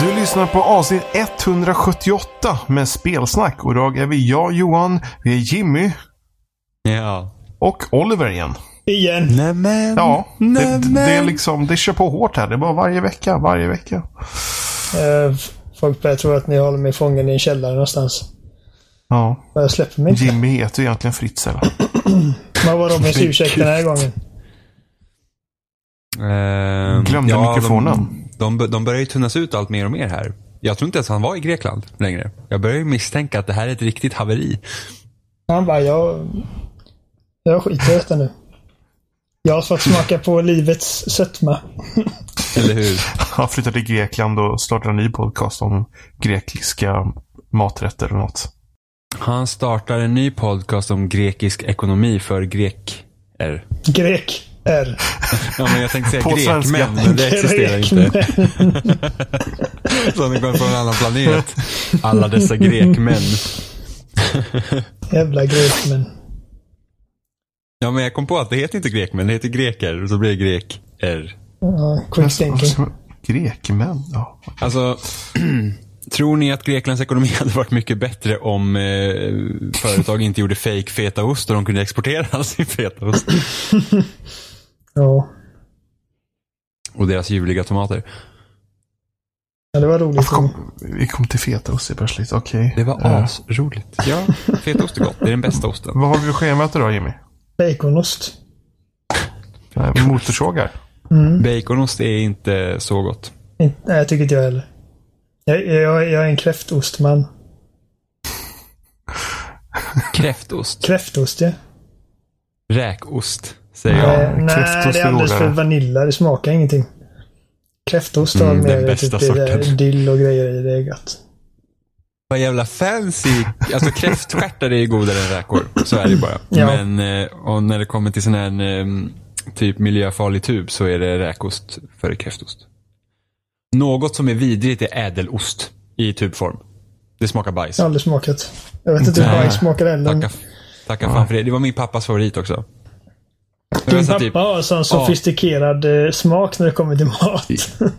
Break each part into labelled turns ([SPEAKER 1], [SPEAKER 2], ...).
[SPEAKER 1] Du lyssnar på avsnitt 178 med spelsnack. Och idag är vi jag, Johan, vi är Jimmy
[SPEAKER 2] Ja.
[SPEAKER 1] och Oliver igen.
[SPEAKER 3] Igen.
[SPEAKER 2] Nämen.
[SPEAKER 1] Ja, det,
[SPEAKER 2] Nämen.
[SPEAKER 1] det är liksom, det kör på hårt här. Det är bara varje vecka, varje vecka.
[SPEAKER 3] Eh, folk börjar tro att ni håller mig fången i en källare någonstans.
[SPEAKER 1] Ja.
[SPEAKER 3] Jag släpper mig inte.
[SPEAKER 1] Jimmy heter ju egentligen Fritzl.
[SPEAKER 3] Vad var Robins ursäkt den här gången?
[SPEAKER 2] Ehm,
[SPEAKER 1] Glömde mikrofonen.
[SPEAKER 2] De, de, de börjar ju tunnas ut allt mer och mer här. Jag tror inte ens han var i Grekland längre. Jag börjar ju misstänka att det här är ett riktigt haveri.
[SPEAKER 3] Han bara, jag, jag skiter i detta nu. Jag har fått smaka på livets sötma.
[SPEAKER 2] Eller hur?
[SPEAKER 1] Han flyttade till Grekland och startade en ny podcast om grekiska maträtter och något.
[SPEAKER 2] Han startar en ny podcast om grekisk ekonomi för greker.
[SPEAKER 3] Grek. R.
[SPEAKER 2] Ja, men jag tänkte säga
[SPEAKER 1] På
[SPEAKER 2] grekmän,
[SPEAKER 1] svenska.
[SPEAKER 2] men det existerar inte. Så ni kommer från en annan planet. Alla dessa grekmän.
[SPEAKER 3] Jävla grekmän.
[SPEAKER 2] Ja, men jag kom på att det heter inte grekmän, det heter greker. Och så blir det grek-r.
[SPEAKER 3] Ja, quick thinking.
[SPEAKER 1] Grekmän? Ja.
[SPEAKER 2] Alltså, tror ni att Greklands ekonomi hade varit mycket bättre om eh, företag inte gjorde fake fetaost och de kunde exportera all sin fetaost?
[SPEAKER 3] Ja.
[SPEAKER 2] Och deras ljuvliga tomater.
[SPEAKER 3] ja, det var roligt.
[SPEAKER 1] Kom, vi kom till fetaost helt plötsligt. Okej.
[SPEAKER 2] Det var asroligt. Ja, fetaost är gott. Det är den bästa osten.
[SPEAKER 1] Vad har vi för schemat idag Jimmy?
[SPEAKER 3] Baconost.
[SPEAKER 1] Motorsågar?
[SPEAKER 2] Baconost är inte så gott.
[SPEAKER 3] In- Nej, jag tycker inte jag heller. Jag, jag, jag är en kräftostman.
[SPEAKER 2] Kräftost.
[SPEAKER 3] Kräftost, ja.
[SPEAKER 2] Räkost, säger
[SPEAKER 1] Ja.
[SPEAKER 2] jag.
[SPEAKER 3] Nej,
[SPEAKER 1] kräftost
[SPEAKER 3] det
[SPEAKER 1] är
[SPEAKER 3] alldeles för vanilla. Det smakar ingenting. Kräftost har
[SPEAKER 2] Mm,
[SPEAKER 3] mer typ, dill och grejer i. Det är gött.
[SPEAKER 2] Vad jävla fancy. Alltså kräftstjärtar är ju godare än räkor. Så är det bara.
[SPEAKER 3] Ja.
[SPEAKER 2] Men eh, när det kommer till sån här eh, typ miljöfarlig tub så är det räkost före kräftost. Något som är vidrigt är ädelost i tubform. Det smakar bajs.
[SPEAKER 3] Jag har aldrig smakat. Jag vet inte hur bajs smakar heller.
[SPEAKER 2] Tacka, tacka fan för det. Det var min pappas favorit också.
[SPEAKER 3] Din
[SPEAKER 2] så
[SPEAKER 3] pappa
[SPEAKER 2] typ-
[SPEAKER 3] har sån sofistikerad eh, smak när det kommer till mat.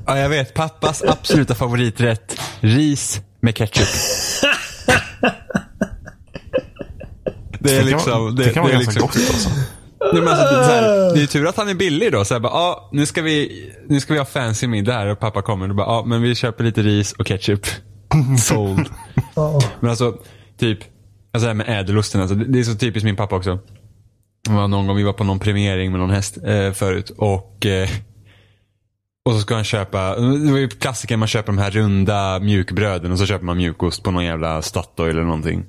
[SPEAKER 2] Ja, jag vet. Pappas absoluta favoriträtt. Ris med ketchup. Det är
[SPEAKER 1] Det
[SPEAKER 2] liksom...
[SPEAKER 1] det, kan vara
[SPEAKER 2] är
[SPEAKER 1] ganska
[SPEAKER 2] liksom,
[SPEAKER 1] gott alltså.
[SPEAKER 2] Nej, men alltså, det, är så här, det är tur att han är billig då. Så här, bara, ah, nu, ska vi, nu ska vi ha fancy middag här och pappa kommer. Och bara, ah, men vi köper lite ris och ketchup. Sold. Men alltså, typ, alltså det här med ädelosten. Alltså, det, det är så typiskt min pappa också. Det var någon gång vi var på någon premiering med någon häst eh, förut. Och, eh, och så ska han köpa, det var ju klassiker man köper de här runda mjukbröden och så köper man mjukost på någon jävla Statoil eller någonting.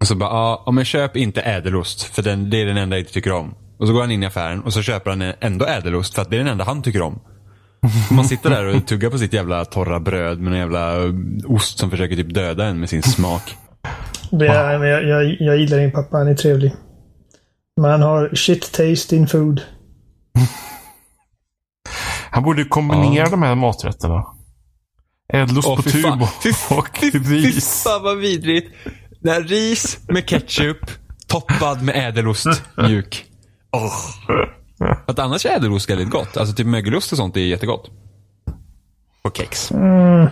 [SPEAKER 2] Och så bara, ja, men köp inte ädelost för den, det är den enda jag inte tycker om. Och så går han in i affären och så köper han ändå ädelost för att det är den enda han tycker om. Man sitter där och tuggar på sitt jävla torra bröd med en jävla ost som försöker typ döda en med sin smak.
[SPEAKER 3] Det är, men jag, jag, jag gillar din pappa. Han är trevlig. Men han har shit taste in food.
[SPEAKER 1] Han borde kombinera
[SPEAKER 2] Ja.
[SPEAKER 1] de här maträtterna. Ädelost på tub
[SPEAKER 2] fan.
[SPEAKER 1] och,
[SPEAKER 2] Fy,
[SPEAKER 1] och
[SPEAKER 2] fy,
[SPEAKER 1] ris.
[SPEAKER 2] fan vad vidrigt. Det här ris med ketchup toppad med ädelost mjuk. Oh. Att annars är ädelost väldigt gott. Alltså typ mögelost och sånt är jättegott. Och kex.
[SPEAKER 3] Mm.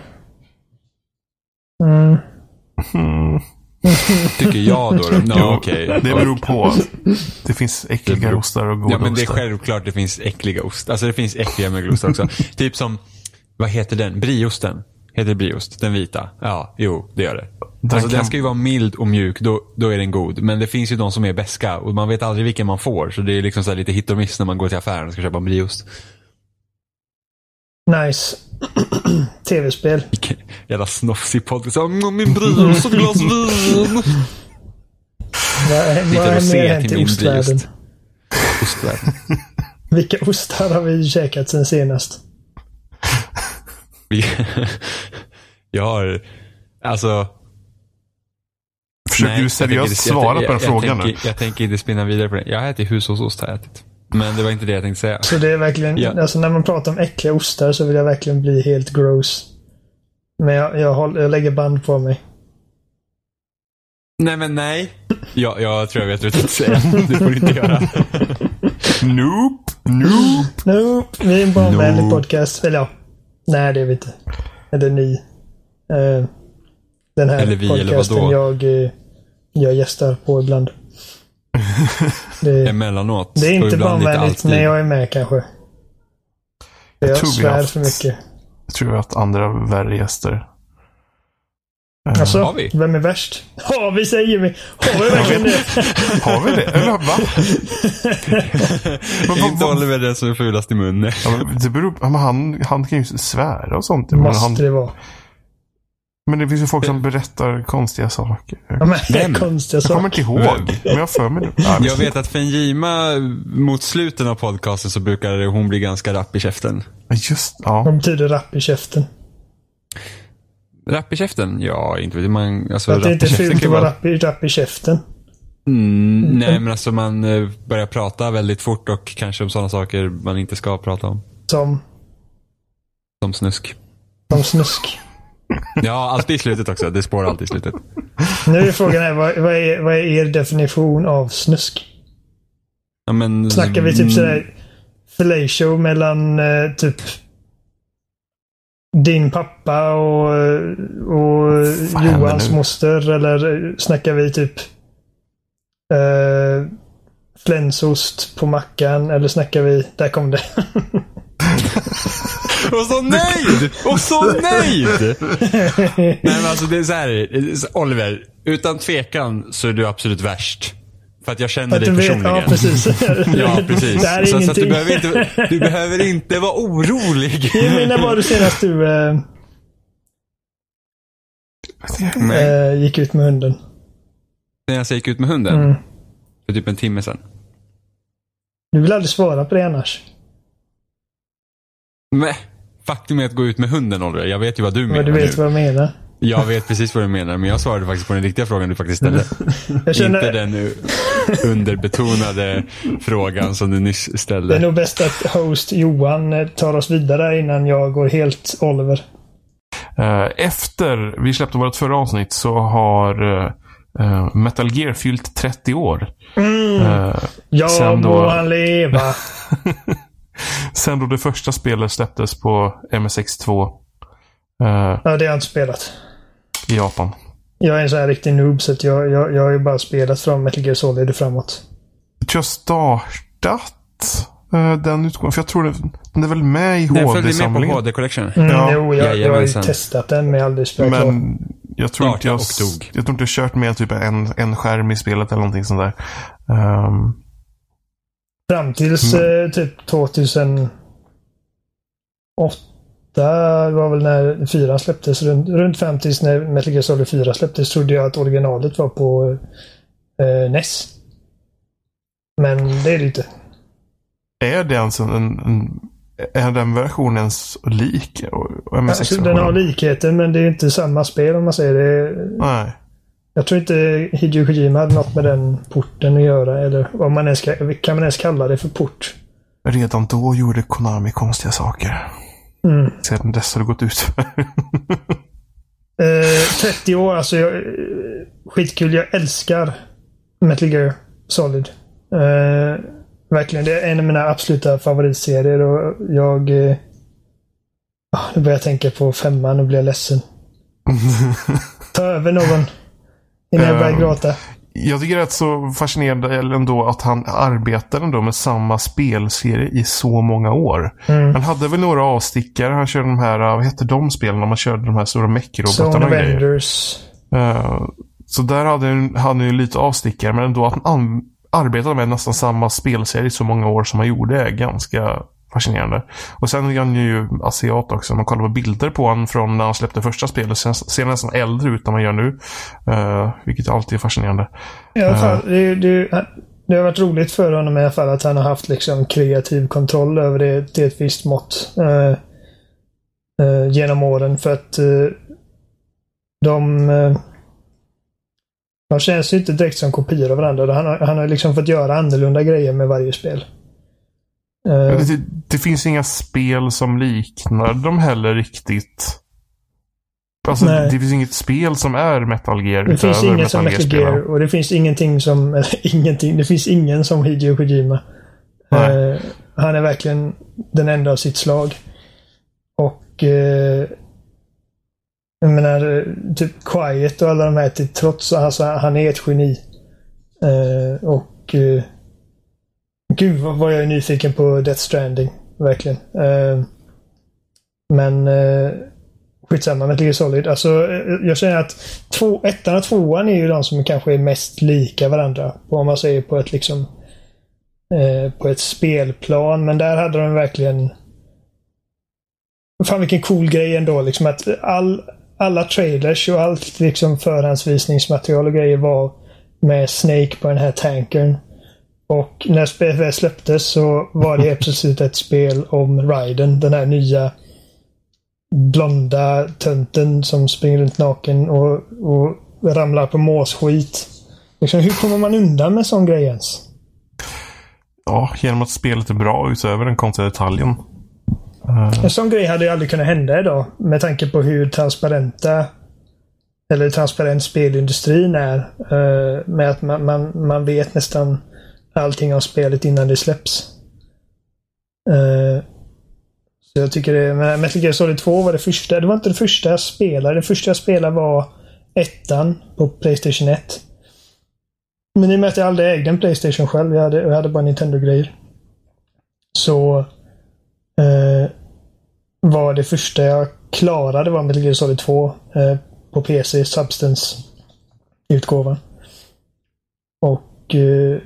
[SPEAKER 3] Mm.
[SPEAKER 2] Tycker jag då. Ja, okej.
[SPEAKER 1] Det beror på. Det finns äckliga
[SPEAKER 2] Det beror-
[SPEAKER 1] ostar och goda
[SPEAKER 2] Ja men det är
[SPEAKER 1] ostar.
[SPEAKER 2] självklart det finns äckliga ost. Alltså det finns äckliga mögelostar också. typ som, vad heter den? Briosten. Heter det briost? Den vita? Ja, jo det gör det.
[SPEAKER 1] Den
[SPEAKER 2] alltså
[SPEAKER 1] kan-
[SPEAKER 2] den ska ju vara mild och mjuk, då, då är den god. Men det finns ju de som är beska och man vet aldrig vilken man får. Så det är liksom så här lite hit och miss när man går till affären och ska köpa en briost.
[SPEAKER 3] Nice. Tv-spel.
[SPEAKER 2] Vilken jävla snofsig podd. "Mm, min briost och ett glas vin.
[SPEAKER 3] Vad är, mer hänt i ostvärlden?
[SPEAKER 2] Ostvärlden.
[SPEAKER 3] Vilka ostar har vi käkat sen senast?
[SPEAKER 2] Jag har, alltså.
[SPEAKER 1] Försöker
[SPEAKER 2] Nej,
[SPEAKER 1] du
[SPEAKER 2] jag
[SPEAKER 1] seriöst
[SPEAKER 2] jag-
[SPEAKER 1] svara på den
[SPEAKER 2] jag,
[SPEAKER 1] frågan
[SPEAKER 2] jag,
[SPEAKER 1] nu?
[SPEAKER 2] tänker, jag tänker inte spinna vidare på det. Jag har ätit hushållsost har jag ätit. Men det var inte det jag tänkte säga.
[SPEAKER 3] Så det är verkligen,
[SPEAKER 2] Ja.
[SPEAKER 3] alltså när man pratar om äckliga ostar så vill jag verkligen bli helt gross. Men jag, jag, håller, jag lägger band på mig.
[SPEAKER 2] Nej men nej. Ja, jag tror jag vet vad du tänkte säga. Det får du inte göra.
[SPEAKER 1] Nope, nope.
[SPEAKER 3] Nope, vi är en barnvänlig
[SPEAKER 1] Nope.
[SPEAKER 3] podcast. Eller ja, nej det är vi inte. Eller ni. Eh, den här
[SPEAKER 2] Eller vi, eller
[SPEAKER 3] podcasten
[SPEAKER 2] vadå?
[SPEAKER 3] jag, eh, jag gästar på ibland. Det,
[SPEAKER 2] Emellanåt.
[SPEAKER 3] det är inte barnvänligt, men jag är med kanske. Jag,
[SPEAKER 1] tror vi
[SPEAKER 3] svär
[SPEAKER 1] haft-
[SPEAKER 3] för mycket.
[SPEAKER 1] Jag tror att andra värre gäster. Eh,
[SPEAKER 3] Alltså,
[SPEAKER 2] har vi?
[SPEAKER 3] vem är värst? Har vi säger vi. Har vi verkligen det?
[SPEAKER 1] Har vi det? Eller va? Men
[SPEAKER 2] Inte Oliver den som är fulast i munnen.
[SPEAKER 1] Ja, men det beror, men han, han kan ju svära och sånt.
[SPEAKER 3] Måste
[SPEAKER 1] han,
[SPEAKER 3] det vara.
[SPEAKER 1] Men det finns ju folk som berättar konstiga saker.
[SPEAKER 3] Ja, men,
[SPEAKER 2] Vem?
[SPEAKER 3] konstiga
[SPEAKER 1] Jag kommer
[SPEAKER 3] saker.
[SPEAKER 1] inte ihåg. Men jag för mig det. Ja,
[SPEAKER 2] Jag vet att Fenjima mot slutet av podcasten så brukar hon bli ganska rapp i käften.
[SPEAKER 1] Just, ja.
[SPEAKER 3] Vad betyder rapp i käften?
[SPEAKER 2] Rapp i käften? Ja, inte vet man. Alltså,
[SPEAKER 3] Att det inte är fult att vara rapp rapp i käften.
[SPEAKER 2] Mm, nej, men alltså man eh, börjar prata väldigt fort och kanske om sådana saker man inte ska prata om.
[SPEAKER 3] Som,
[SPEAKER 2] Som snusk.
[SPEAKER 3] som snusk.
[SPEAKER 2] Ja, alltid i slutet också. Det spårar alltid i slutet.
[SPEAKER 3] Nu är frågan här, vad, vad, är, vad är er definition av snusk?
[SPEAKER 2] Ja, men,
[SPEAKER 3] Snackar vi typ sådär fellatio mellan eh, typ din pappa och, och
[SPEAKER 1] Vad händer
[SPEAKER 3] Johans moster? Eller snackar vi typ eh, flänsost på mackan? Eller snackar vi... Där kom det.
[SPEAKER 2] Och så nöjd! Och så nöjd! Nej men alltså det är så här, Oliver. Utan tvekan så är du absolut värst. För att jag känner
[SPEAKER 3] Att
[SPEAKER 2] dig
[SPEAKER 3] du vet,
[SPEAKER 2] personligen.
[SPEAKER 3] ja precis.
[SPEAKER 2] Ja, precis.
[SPEAKER 3] Det här är
[SPEAKER 2] så, så att du,
[SPEAKER 3] ingenting.
[SPEAKER 2] behöver inte, du behöver inte vara orolig.
[SPEAKER 3] Men när var det senast du eh,
[SPEAKER 2] Nej.
[SPEAKER 3] eh, gick ut med hunden?
[SPEAKER 2] När jag gick ut med hunden.
[SPEAKER 3] Mm.
[SPEAKER 2] För typ en timme sedan.
[SPEAKER 3] Du vill aldrig svara på det annars.
[SPEAKER 2] Men faktum är att gå ut med hunden Oliver. Jag vet ju vad du menar
[SPEAKER 3] Men du vet
[SPEAKER 2] nu.
[SPEAKER 3] vad jag menar.
[SPEAKER 2] Jag vet precis vad du menar. Men jag svarade faktiskt på den riktiga frågan du faktiskt ställde.
[SPEAKER 3] Jag känner,
[SPEAKER 2] Inte den uh, underbetonade frågan som du nyss
[SPEAKER 3] Det är
[SPEAKER 2] ställde.
[SPEAKER 3] nog bäst att host Johan tar oss vidare innan jag går helt Oliver.
[SPEAKER 1] Eh, Efter vi släppte vårt förra avsnitt så har eh, eh, Metal Gear fyllt 30 år. Eh,
[SPEAKER 3] Ja,
[SPEAKER 1] Sen då-
[SPEAKER 3] må han leva.
[SPEAKER 1] sen då det första spelet släpptes på MSX2 eh,
[SPEAKER 3] Ja, det har jag inte spelat.
[SPEAKER 1] i Japan.
[SPEAKER 3] Jag är en sån här riktig noob så att jag, jag, jag har ju bara spelat från Metal Gear Solid och framåt.
[SPEAKER 1] Jag tror jag startat eh, den utgången. För jag tror det, den är väl med i
[SPEAKER 2] Den följde med på
[SPEAKER 1] HD-samlingen.
[SPEAKER 2] HD Collection.
[SPEAKER 3] Mm,
[SPEAKER 1] Ja,
[SPEAKER 3] jo, jag, jag har ju testat den men jag har aldrig spelat.
[SPEAKER 1] Men jag tror, inte jag, jag tror inte jag kört med typ en, en skärm i spelet eller någonting sånt där. Ehm,
[SPEAKER 3] Fram tills
[SPEAKER 1] Mm.
[SPEAKER 3] eh, typ 2008 var väl när 4 släpptes. Runt, runt fram tills när Metal Gear Solid 4 släpptes trodde jag att originalet var på eh, NES. Men det är det inte.
[SPEAKER 1] är det ens en, en, är den versionen lik MSX?
[SPEAKER 3] Alltså, den har likheter men det är inte samma spel om man säger det.
[SPEAKER 1] Nej.
[SPEAKER 3] Jag tror inte Hideo Kojima hade något med den porten att göra. Eller vad man ens ska, kan man ens kalla det för port?
[SPEAKER 1] Redan då gjorde Konami konstiga saker.
[SPEAKER 3] Mm.
[SPEAKER 1] Sedan dess har det gått ut.
[SPEAKER 3] Eh, 30 år, alltså jag, eh, skitkul. Jag älskar Metal Gear Solid. Eh, verkligen, det är en av mina absoluta favoritserier och jag... Eh, ah, nu börjar jag tänka på femman och blir ledsen. Ta över någon. Innan jag börjar
[SPEAKER 1] Ehm,
[SPEAKER 3] gråta.
[SPEAKER 1] Jag tycker det är rätt så fascinerande ändå att han arbetar ändå med samma spelserie i så många år.
[SPEAKER 3] Mm.
[SPEAKER 1] Han hade väl några avstickare. Han körde de här, vad hette de spelen? Man körde de här stora mech-robotarna och grejer. Eh, Så där hade han, hade ju lite avstickare. Men ändå att han an- arbetade med nästan samma spelserie i så många år som han gjorde är ganska fascinerande. Och sen är han ju asiat också. Man kollar på bilder på honom från när han släppte första spelet. Sen ser han nästan äldre ut än han gör nu. Eh, vilket alltid är fascinerande.
[SPEAKER 3] I alla fall, det, det, det har varit roligt för honom i alla fall att han har haft liksom kreativ kontroll över det till ett visst mått. Eh, eh, genom åren. För att eh, de... Eh, de känns ju inte direkt som kopior av varandra. Han har, han har liksom fått göra annorlunda grejer med varje spel. Eh,
[SPEAKER 1] Det, det finns inga spel som liknar dem heller riktigt. Alltså,
[SPEAKER 3] Nej.
[SPEAKER 1] det finns inget spel som är Metal Gear
[SPEAKER 3] det finns inget som Metal. Gear och det finns ingenting som... Eller ingenting. Det finns ingen som Hideo Kojima. Eh, han är verkligen den enda av sitt slag. Och... Eh, jag menar, typ Quiet och alla de här till trots. Alltså, han är ett geni. Eh, och... Eh, gud vad, vad jag är nyfiken på Death Stranding. Verkligen. Uh, men... uh, skitsamma, Metal Gear Solid. Alltså, eh, jag känner att två, ettan och tvåan är ju de som kanske är mest lika varandra. Om man säger på ett liksom uh, på ett spelplan. Men där hade de verkligen Fan vilken cool grej ändå. Liksom att all, alla trailers och allt liksom förhandsvisningsmaterial och grejer var med Snake på den här tankern. Och när väl släpptes så var det helt plötsligt ett spel om Raiden. Den här nya blonda tönten som springer runt naken och, och ramlar på måsskit. Liksom, hur kommer man undan med sån grej ens?
[SPEAKER 1] Ja, genom att spelet är bra utöver den konstiga detaljen. Eh,
[SPEAKER 3] En sån grej hade ju aldrig kunnat hända idag med tanke på hur transparenta eller transparent spelindustrin är. eh, med att man, man, man vet nästan allting av spelet innan det släpps. Uh, så jag tycker det, men Metal Gear Solid 2 var det första. Det var inte det första jag spelade. Det första jag spelade var ettan på Playstation 1. Men i och med att jag aldrig ägde en Playstation själv. Jag hade, jag hade bara Nintendo-grejer. Så eh, var det första jag klarade var Metal Gear Solid 2 eh, på PC, Substance-utgåvan. Och eh,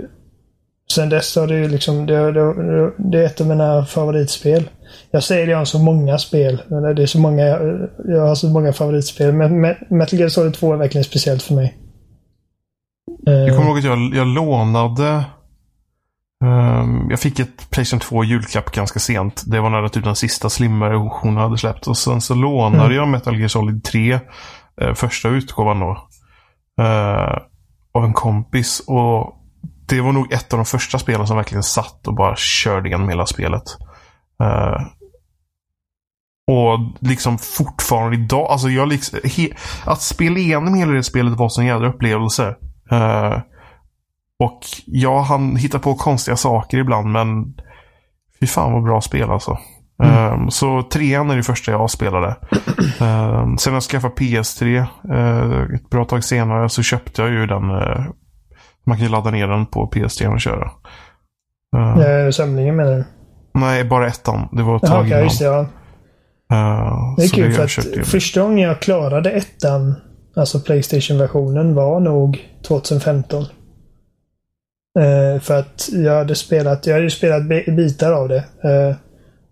[SPEAKER 3] sen dess har det ju liksom, det, det, det är ett av mina favoritspel. Jag säger det om så många spel. Det är så många, jag har så många favoritspel. Men Metal Gear Solid 2 är verkligen speciellt för mig. Eh,
[SPEAKER 1] Jag kommer ihåg att jag, jag lånade... ehm, jag fick ett Playstation 2 julklapp ganska sent. Det var när typ den sista slimmare versionen hade släppt. Och sen så lånade
[SPEAKER 3] Mm.
[SPEAKER 1] jag Metal Gear Solid 3. eh, första utgåvan då. eh, av en kompis. Och det var nog ett av de första spelen som verkligen satt och bara körde igenom hela spelet. Eh, och liksom fortfarande idag, alltså jag liksom, he, att spela igenom hela det spelet var en jädra upplevelse. Eh, och ja, han hittar på konstiga saker ibland, men fy fan vad bra spel alltså. Eh, så trean är det första jag spelade. Eh, sen när jag skaffade PS3 eh, ett bra tag senare så köpte jag ju den. eh, man kan ju ladda ner den på PS3 och köra. Eh,
[SPEAKER 3] eh, Samlingen menar du?
[SPEAKER 1] Nej, bara ettan. Det var ett
[SPEAKER 3] Jaha,
[SPEAKER 1] tag
[SPEAKER 3] okej,
[SPEAKER 1] innan.
[SPEAKER 3] just det. Ja.
[SPEAKER 1] Eh,
[SPEAKER 3] Det är kul
[SPEAKER 1] jag
[SPEAKER 3] för att första gången jag klarade ettan, alltså Playstation-versionen, var nog 2015. Eh, för att jag hade spelat, jag hade ju spelat bi- bitar av det. Eh,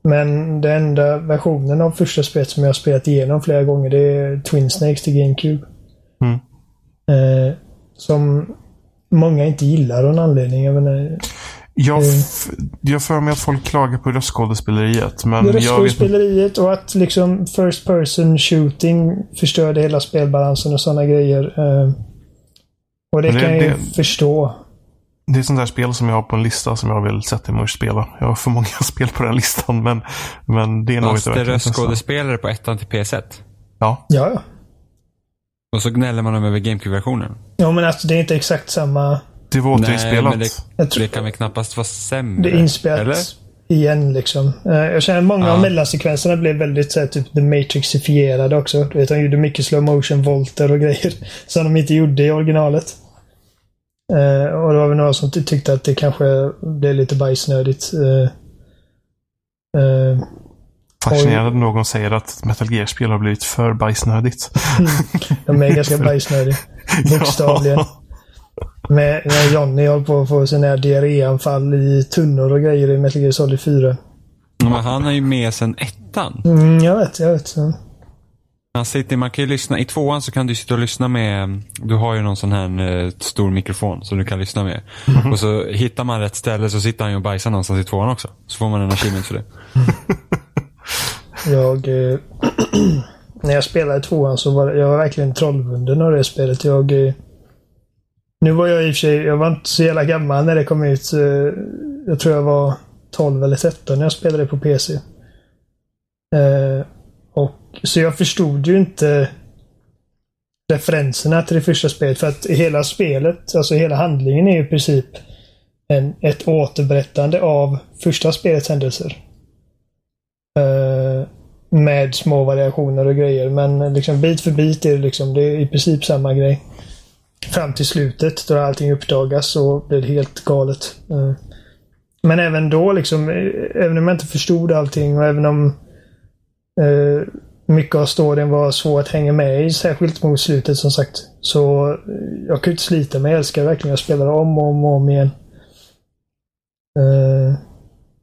[SPEAKER 3] men den enda versionen av första spelet som jag har spelat igenom flera gånger det är Twin Snakes till GameCube.
[SPEAKER 1] Mm.
[SPEAKER 3] Som många inte gillar av en anledning. Jag menar,
[SPEAKER 1] Jag, f- jag för mig att folk klagar på röstskådespeleriet. Men jag
[SPEAKER 3] röstskådespeleriet och att liksom first person shooting förstörde hela spelbalansen och sådana grejer. Eh, och det,
[SPEAKER 1] det-
[SPEAKER 3] kan jag ju
[SPEAKER 1] det-
[SPEAKER 3] förstå.
[SPEAKER 1] Det är sånt där spel som jag har på en lista som jag vill sätta mig och spela. Jag har för många spel på den listan. Men, men det är inte
[SPEAKER 2] det
[SPEAKER 1] verkligen
[SPEAKER 2] röstskådespelare på ettan till PS1?
[SPEAKER 1] Ja.
[SPEAKER 3] Ja, ja.
[SPEAKER 2] Och så gnäller man över GameCube-versionen.
[SPEAKER 3] Ja, men alltså det är inte exakt samma.
[SPEAKER 1] Det var
[SPEAKER 2] Nej,
[SPEAKER 1] återinspelat.
[SPEAKER 2] men det,
[SPEAKER 3] Jag tror
[SPEAKER 2] det kan väl knappast vara sämre?
[SPEAKER 3] det är inspelat
[SPEAKER 2] Eller?
[SPEAKER 3] igen liksom. Eh, jag känner att många
[SPEAKER 2] Ja.
[SPEAKER 3] av mellansekvenserna blev väldigt så här, typ The Matrixifierade också. Du vet, de gjorde mycket slow motion volter och grejer som de inte gjorde i originalet. Eh, och det var väl några som ty- tyckte att det kanske blev lite bajsnödigt. Eh, eh,
[SPEAKER 1] Fascinerande att någon säger att Metal Gear-spel har blivit för bajsnödigt.
[SPEAKER 3] De är ganska bajsnödiga. Bokstavligen. Med, när Johnny håller på att få sina diarréanfall i tunnor och grejer i Metal Gear Solid 4.
[SPEAKER 2] Ja, Men han är ju med sen ettan.
[SPEAKER 3] Mm, jag vet, jag vet. Ja.
[SPEAKER 2] Han sitter, man kan ju lyssna, I tvåan så kan du sitta och lyssna med, du har ju någon sån här eh, stor mikrofon som du kan lyssna med. Och så hittar man rätt ställe så sitter han ju och bajsar någonstans i tvåan också. Så får man en achievement för det.
[SPEAKER 3] Jag... Eh, när jag spelade tvåan så var jag var verkligen trollbunden av det spelet. Jag... Eh, nu var jag i och för sig, jag var inte så jävla gammal när det kom ut. Eh, jag tror jag var 12 eller 13 när jag spelade på PC. Eh, och, så jag förstod ju inte referenserna till det första spelet. För att hela spelet, alltså hela handlingen är i princip en, ett återberättande av första spelets händelser. Eh, med små variationer och grejer. Men liksom bit för bit är det liksom, det är i princip samma grej. Fram till slutet då allting uppdagas så blir det helt galet. Eh, men även då liksom, eh, även om jag inte förstod allting och även om eh, mycket av storyn var svår att hänga med i, särskilt mot slutet som sagt. Så eh, jag kunde inte slita mig. Jag älskar verkligen att spela om och om och om igen. Eh,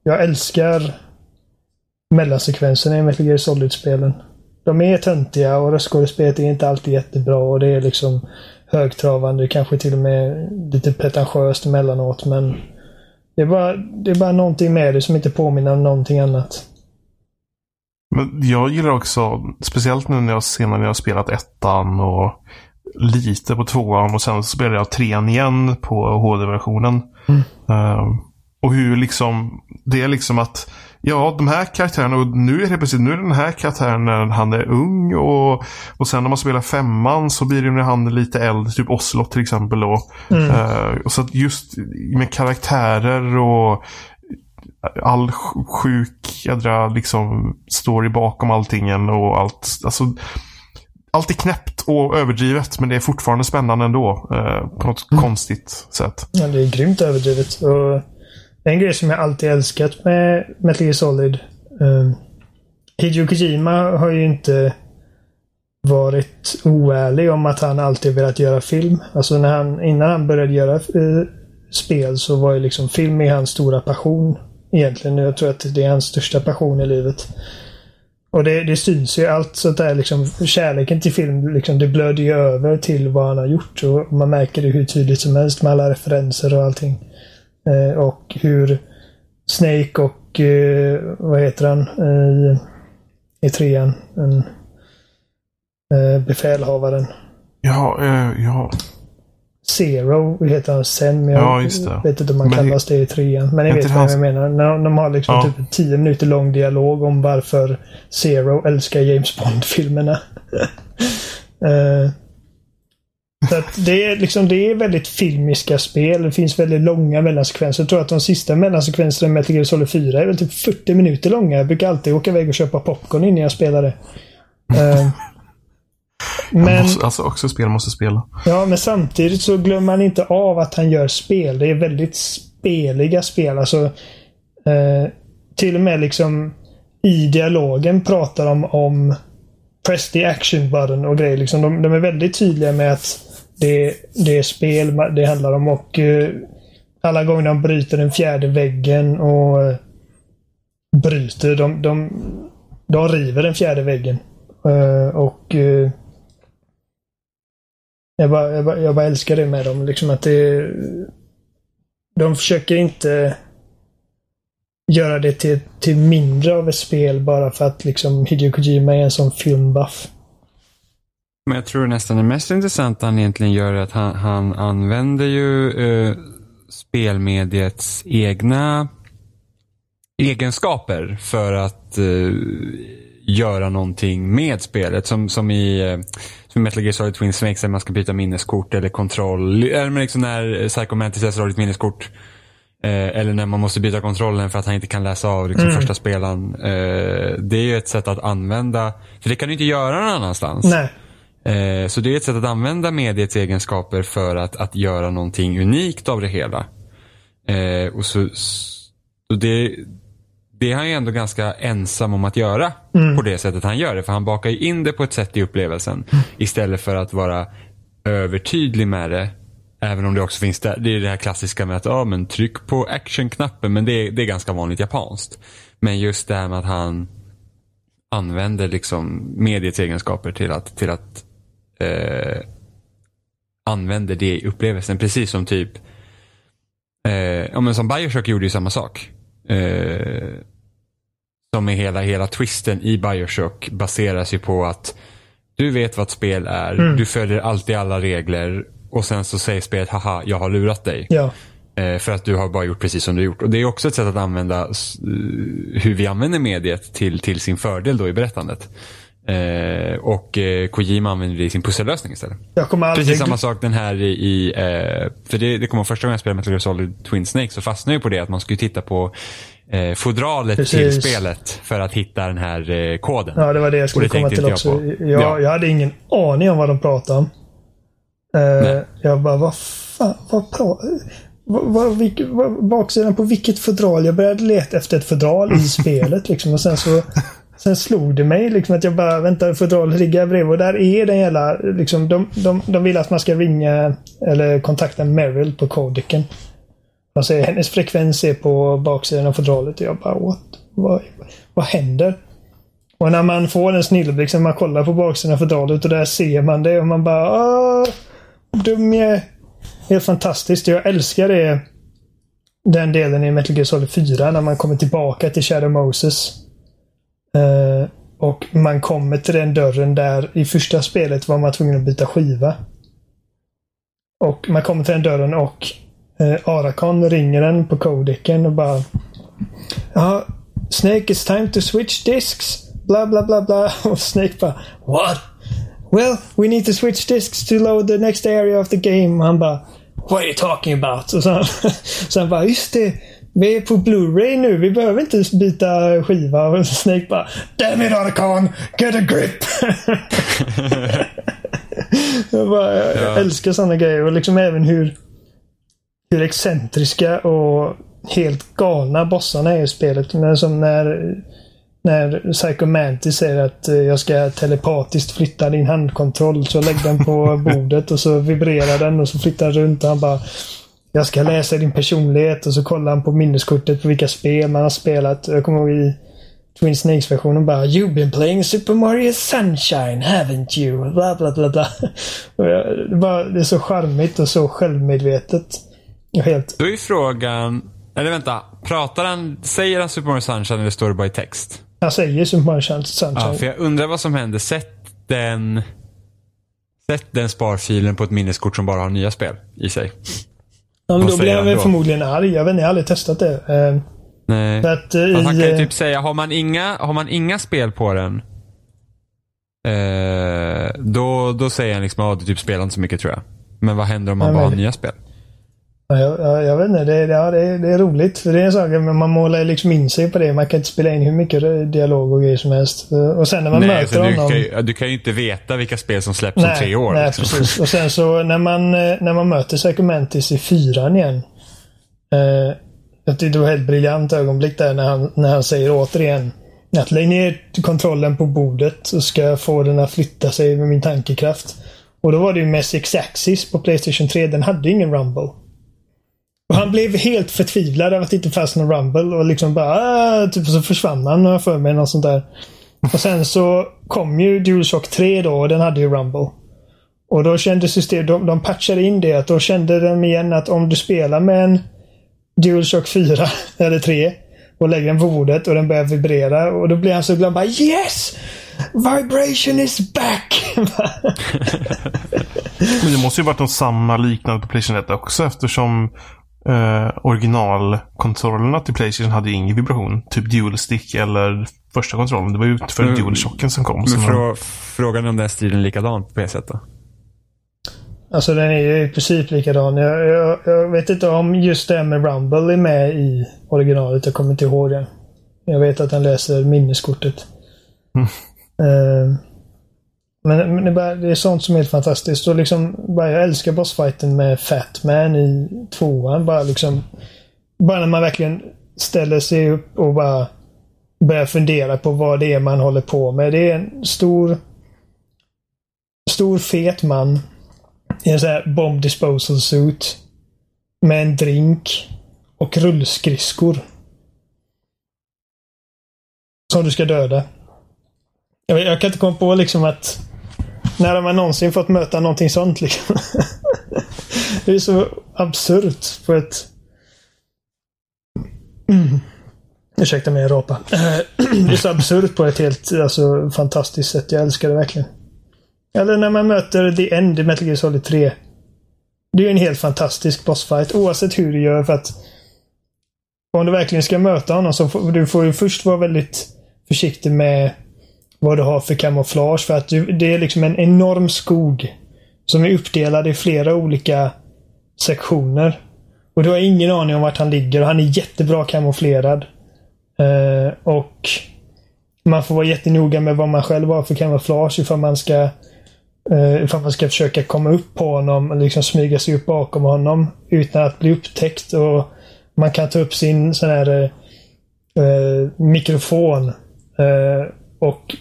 [SPEAKER 3] jag älskar mellansekvenserna i Metal Gear Solid-spelen. De är töntiga och röstskådespelet är inte alltid jättebra och det är liksom högtravande, kanske till och med lite pretentiöst emellanåt men det är, bara, det är bara någonting med det som inte påminner om någonting annat.
[SPEAKER 1] Men jag gillar också, speciellt nu när jag senare när jag har spelat ettan och lite på tvåan och sen så spelar jag trean igen på HD-versionen. Mm. Uh, och hur liksom, det är liksom att Ja, de här karaktärerna och nu är det precis, nu är den här karaktären när han är ung och, och sen när man spelar femman så blir det när han är lite äldre, typ Oslot till exempel då. Mm. Uh, och så att just med karaktärer och all sjuk jädra liksom story bakom allting och allt. Alltså, allt är knäppt och överdrivet men det är fortfarande spännande ändå. Eh, på något mm. konstigt sätt.
[SPEAKER 3] Ja, det är grymt överdrivet. Och en grej som jag alltid älskat med Metal Gear Solid. Um, Hideo Kojima har ju inte varit oärlig om att han alltid velat göra film. Alltså när han, innan han började göra uh, spel så var ju liksom film är hans stora passion. Egentligen. Jag tror att det är hans största passion i livet. Och det, det syns ju allt sånt där liksom. Kärleken till film, liksom, det blöder ju över till vad han har gjort. Och man märker det hur tydligt som helst med alla referenser och allting. Eh, och hur Snake och, eh, vad heter han, i, i trean? En, eh, befälhavaren.
[SPEAKER 1] Ja, eh, ja.
[SPEAKER 3] Zero heter han sen, men jag
[SPEAKER 1] ja,
[SPEAKER 3] vet inte om man kallas det i trean. Men ni vet vad jag menar. När de har liksom ja. typ tio minuter lång dialog om varför Zero älskar James Bond-filmerna. uh, Så det, är liksom, det är väldigt filmiska spel. Det finns väldigt långa mellansekvenser. Jag tror att de sista mellansekvenserna i Metal Gear Solid 4 är väl typ 40 minuter långa. Jag brukar alltid åka iväg och köpa popcorn innan jag spelar det. Uh,
[SPEAKER 1] men, måste, alltså också spel måste spela.
[SPEAKER 3] Ja, men samtidigt så glömmer man inte av att han gör spel. Det är väldigt speliga spel. Alltså, uh, till och med liksom i dialogen pratar de om press the action button och grejer. Liksom, de, de är väldigt tydliga med att det, det är spel det handlar om och eh, alla gånger de bryter den fjärde väggen och eh, bryter, de, de, de river den fjärde väggen. Eh, och eh, jag bara, jag, bara, jag bara älskar det med dem. Liksom att det, de försöker inte göra det till, till mindre av ett spel bara för att liksom Hideo Kojima är en sån filmbuff.
[SPEAKER 2] Men jag tror nästan det mest intressanta han egentligen gör är att han, han använder ju eh, spelmediets egna egenskaper för att eh, göra någonting med spelet. Som, som i eh, som Metal Gear Solid Twin Snakes där man ska byta minneskort eller kontroll. Eller liksom när Psycho Mantis har ett minneskort. Eh, eller när man måste byta kontrollen för att han inte kan läsa av liksom, mm. första spelaren. Eh, det är ju ett sätt att använda, för det kan du inte göra någon annanstans.
[SPEAKER 3] Nej.
[SPEAKER 2] Eh, så det är ett sätt att använda mediets egenskaper för att, att göra någonting unikt av det hela. Eh, och så, så det, det är han ju ändå ganska ensam om att göra mm. på det sättet han gör det. För han bakar ju in det på ett sätt i upplevelsen. Mm. Istället för att vara övertydlig med det. Även om det också finns där, det är det här klassiska med att ja, men tryck på actionknappen. Men det är, det är ganska vanligt japanskt. Men just det här med att han använder liksom mediets egenskaper till att, till att eh, använder det i upplevelsen. Precis som typ eh, ja, men som Bioshock gjorde ju samma sak. Eh, som är hela, hela twisten i Bioshock baseras ju på att du vet vad ett spel är. Mm. Du följer alltid alla regler och sen så säger spelet haha, jag har lurat dig.
[SPEAKER 3] Ja.
[SPEAKER 2] Eh, för att du har bara gjort precis som du gjort. Och det är också ett sätt att använda eh, hur vi använder mediet till, till sin fördel då i berättandet. Eh, och eh, Kojima använder det i sin pussellösning istället.
[SPEAKER 3] Jag.
[SPEAKER 2] Precis samma sak den här i, i eh, för det, det kommer första gången jag spelade Metal Gear Solid Twin Snake så fastnade jag på det att man skulle titta på eh, fodralet till
[SPEAKER 3] Precis.
[SPEAKER 2] spelet för att hitta den här eh, koden.
[SPEAKER 3] Ja, det var det jag skulle
[SPEAKER 2] det
[SPEAKER 3] komma till
[SPEAKER 2] jag
[SPEAKER 3] också.
[SPEAKER 2] på.
[SPEAKER 3] Jag,
[SPEAKER 2] Ja.
[SPEAKER 3] jag hade ingen aning om vad de pratade om. Eh, jag bara, vad fan, vad pratar... Vad, vad, vilk, vad, baksidan på vilket fodral? Jag började leta efter ett fodral i spelet liksom och sen så Sen slog det mig liksom att jag bara, vänta, fodralet ligger bredvid och där är den jävla, liksom, de, de, de vill att man ska ringa eller kontakta Meryl på kodeken. De säger hennes frekvens är på baksidan av fodralet och jag bara, what? Vad, vad händer? Och när man får en snilleblixt man kollar på baksidan av fodralet och där ser man det och man bara Åh, dum jag. Helt fantastiskt. Jag älskar det. Den delen i Metal Gear Solid 4 när man kommer tillbaka till Shadow Moses. Eh, och man kommer till den dörren där i första spelet var man tvungen att byta skiva. Och man kommer till den dörren och eh, Arakon ringer den på kodeken och bara Ja, Snake, it's time to switch discs. Bla, bla, bla, bla. Och Snake bara What? Well, we need to switch discs to load the next area of the game. Och han bara What are you talking about? Och så, han- så han bara Just det. Vi är på Blu-ray nu. Vi behöver inte byta skiva. Och Snake bara Damn it Arkan! Get a grip! jag, bara, jag,
[SPEAKER 2] Ja.
[SPEAKER 3] älskar sådana grejer. Och liksom även hur hur excentriska och helt galna bossarna är i spelet. Men som när, när Psycho Mantis säger att eh, jag ska telepatiskt flytta din handkontroll. Så lägg den på bordet och så vibrerar den och så flyttar den runt och han bara Jag ska läsa din personlighet och så kollar han på minneskortet på vilka spel man har spelat. Jag kommer ihåg i Twin Snakes-versionen bara You've been playing Super Mario Sunshine, haven't you? Bla bla bla bla. Det, bara, det är så charmigt och så självmedvetet. Helt
[SPEAKER 2] Då är frågan, eller vänta, pratar han, säger han Super Mario Sunshine eller står det bara i text?
[SPEAKER 3] Han säger Super Mario Sunshine.
[SPEAKER 2] Ja, för jag undrar vad som händer. Sätt den, sätt den sparfilen på ett minneskort som bara har nya spel i sig.
[SPEAKER 3] Ja, men
[SPEAKER 2] Vad
[SPEAKER 3] då blir han väl förmodligen arg. Jag vet inte, jag har aldrig testat det. Eh,
[SPEAKER 2] Nej.
[SPEAKER 3] Att eh,
[SPEAKER 2] Fast han kan
[SPEAKER 3] i...
[SPEAKER 2] ju
[SPEAKER 3] eh,
[SPEAKER 2] typ säga, har man inga, har man inga spel på den, eh, då, då säger han liksom, att du typ spelar inte så mycket tror jag. Men vad händer om man
[SPEAKER 3] Nej,
[SPEAKER 2] bara har nya spel?
[SPEAKER 3] Ja, jag, jag, jag vet inte. Det, ja, det, är- det är roligt. För det är en sak, men man målar liksom in sig på det. Man kan inte spela in hur mycket dialog och grejer som helst. Och sen när man
[SPEAKER 2] Nej,
[SPEAKER 3] möter
[SPEAKER 2] du,
[SPEAKER 3] honom...
[SPEAKER 2] kan ju, du kan ju inte veta vilka spel som släpps om tre år.
[SPEAKER 3] Nej,
[SPEAKER 2] liksom.
[SPEAKER 3] precis. Och sen så när man, eh, när man möter Psycho Mantis i fyran igen. Eh, jag tyckte det var ett helt briljant ögonblick där när han, när han säger återigen att lägg ner kontrollen på bordet så ska jag få den att flytta sig med min tankekraft. Och då var det ju med Six Axis på Playstation 3. Den hade ingen Rumble. Och han blev helt förtvivlad över att det inte fanns någon Rumble och liksom bara ah", typ så försvann han har jag för mig. Något sånt där. Och sen så kom ju DualShock 3 då och den hade ju Rumble. Och då kände systemet, de, de patchade in det. Att då kände de igen att om du spelar med en DualShock 4 eller 3 och lägger den på bordet och den börjar vibrera och då blir han så glad. Bara Yes! Vibration is back!
[SPEAKER 1] Men det måste ju varit något samma liknande på Playstation 1 också eftersom eh, originalkontrollerna till Playstation hade ju ingen vibration. Typ Dual Stick eller första kontrollen. Det var ju för
[SPEAKER 2] Mm.
[SPEAKER 1] DualShocken som kom.
[SPEAKER 2] Men
[SPEAKER 1] som
[SPEAKER 2] frå, frågan är om den stilen är likadan på PC då?
[SPEAKER 3] alltså den är ju i princip likadan. Jag, jag, jag vet inte om just det här med Rumble är med i originalet. Jag kommer inte ihåg det. Jag vet att han läser minneskortet.
[SPEAKER 1] Mm.
[SPEAKER 3] Eh, men men det, är bara, det är sånt som är helt fantastiskt. Och liksom, bara, jag älskar bossfighten med Fatman i tvåan. Bara liksom... Bara när man verkligen ställer sig upp och bara börjar fundera på vad det är man håller på med. Det är en stor... Stor fet man i en sån här bomb disposal suit. Med en drink. Och rullskridskor. Som du ska döda. Jag, jag kan inte komma på liksom att... När har man någonsin fått möta någonting sånt liksom? det är så absurt på ett... Mm. Ursäkta mig, jag rapa. det är så absurt på ett helt alltså, fantastiskt sätt. Jag älskar det verkligen. Eller när man möter The End i Metal Gear Solid 3. det är en helt fantastisk bossfight oavsett hur du gör för att om du verkligen ska möta honom så får du får ju först vara väldigt försiktig med vad du har för kamouflage för att du, det är liksom en enorm skog som är uppdelad i flera olika sektioner. Och du har ingen aning om vart han ligger och han är jättebra kamouflerad. Eh, och man får vara jättenoga med vad man själv har för kamouflage ifall man ska eh, ifall man ska försöka komma upp på honom och liksom smyga sig upp bakom honom utan att bli upptäckt. Och Man kan ta upp sin sån här eh, eh mikrofon eh, och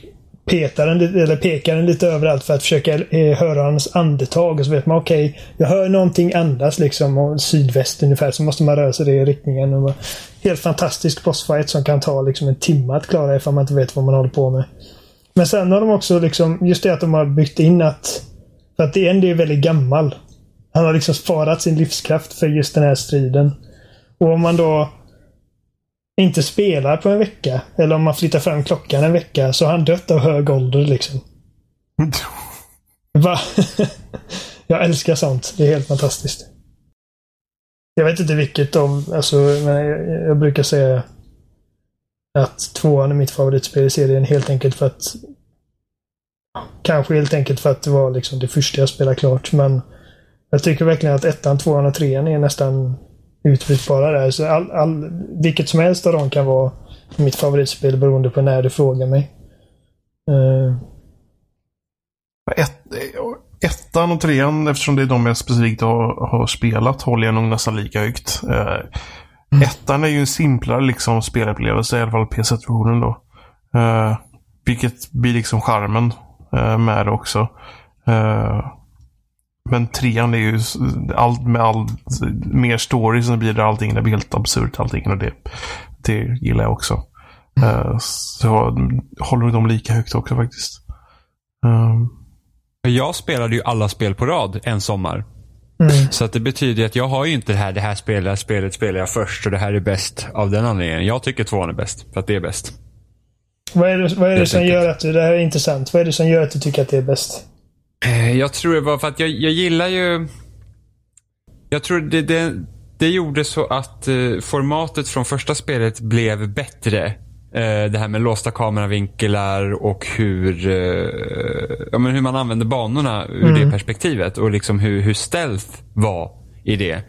[SPEAKER 3] petar den, eller pekar den lite överallt för att försöka eh, höra hans andetag. Och så vet man okej, okay, jag hör någonting andas liksom och sydväst ungefär. Så måste man röra sig i den riktningen. Och helt fantastisk bossfight som kan ta liksom en timme att klara ifall man inte vet vad man håller på med. Men sen har de också liksom, just det att de har byggt in att, för att DND är väldigt gammal. Han har liksom sparat sin livskraft för just den här striden. Och om man då inte spelar på en vecka, eller om man flyttar fram klockan en vecka, så har han dött av hög ålder liksom. Va? jag älskar sånt. Det är helt fantastiskt. Jag vet inte vilket av, alltså, men jag, jag brukar säga att tvåan är mitt favoritspel i serien helt enkelt för att Kanske helt enkelt för att det var liksom det första jag spelade klart, men jag tycker verkligen att ettan, tvåan och trean är nästan utbytbara där. Så all, all, vilket som helst av dem kan vara mitt favoritspel beroende på när du frågar mig. Uh.
[SPEAKER 1] Ett, ettan och trean, eftersom det är de jag specifikt har, har spelat, håller jag nog nästan lika högt. Uh, Mm. Ettan är ju en simplare liksom spelupplevelse, i alla fall PS1-versionen då. Uh, vilket blir liksom charmen uh, med det också. Uh, men trean är ju allt med all mer story så blir det allting, det blir helt absurt allting och det, det gillar jag också. Mm. så jag håller dem lika högt också faktiskt.
[SPEAKER 2] Jag spelade ju alla spel på rad en sommar. Mm. Så att det betyder att jag har ju inte det här, det här spelet, det här spelet spelar jag först och det här är bäst av den anledningen. Jag tycker tvåan är bäst, för att det är bäst.
[SPEAKER 3] Vad är det, vad är det som gör att du, det här är intressant, vad är det som gör att du tycker att det är bäst?
[SPEAKER 2] Eh, jag tror det var för att jag, jag gillar ju... Jag tror det, det, det gjorde så att uh, formatet från första spelet blev bättre Eh, det här med låsta kameravinklar och hur, eh, ja, men hur man använder banorna ur mm. det perspektivet. Och liksom hur, hur stealth var i det.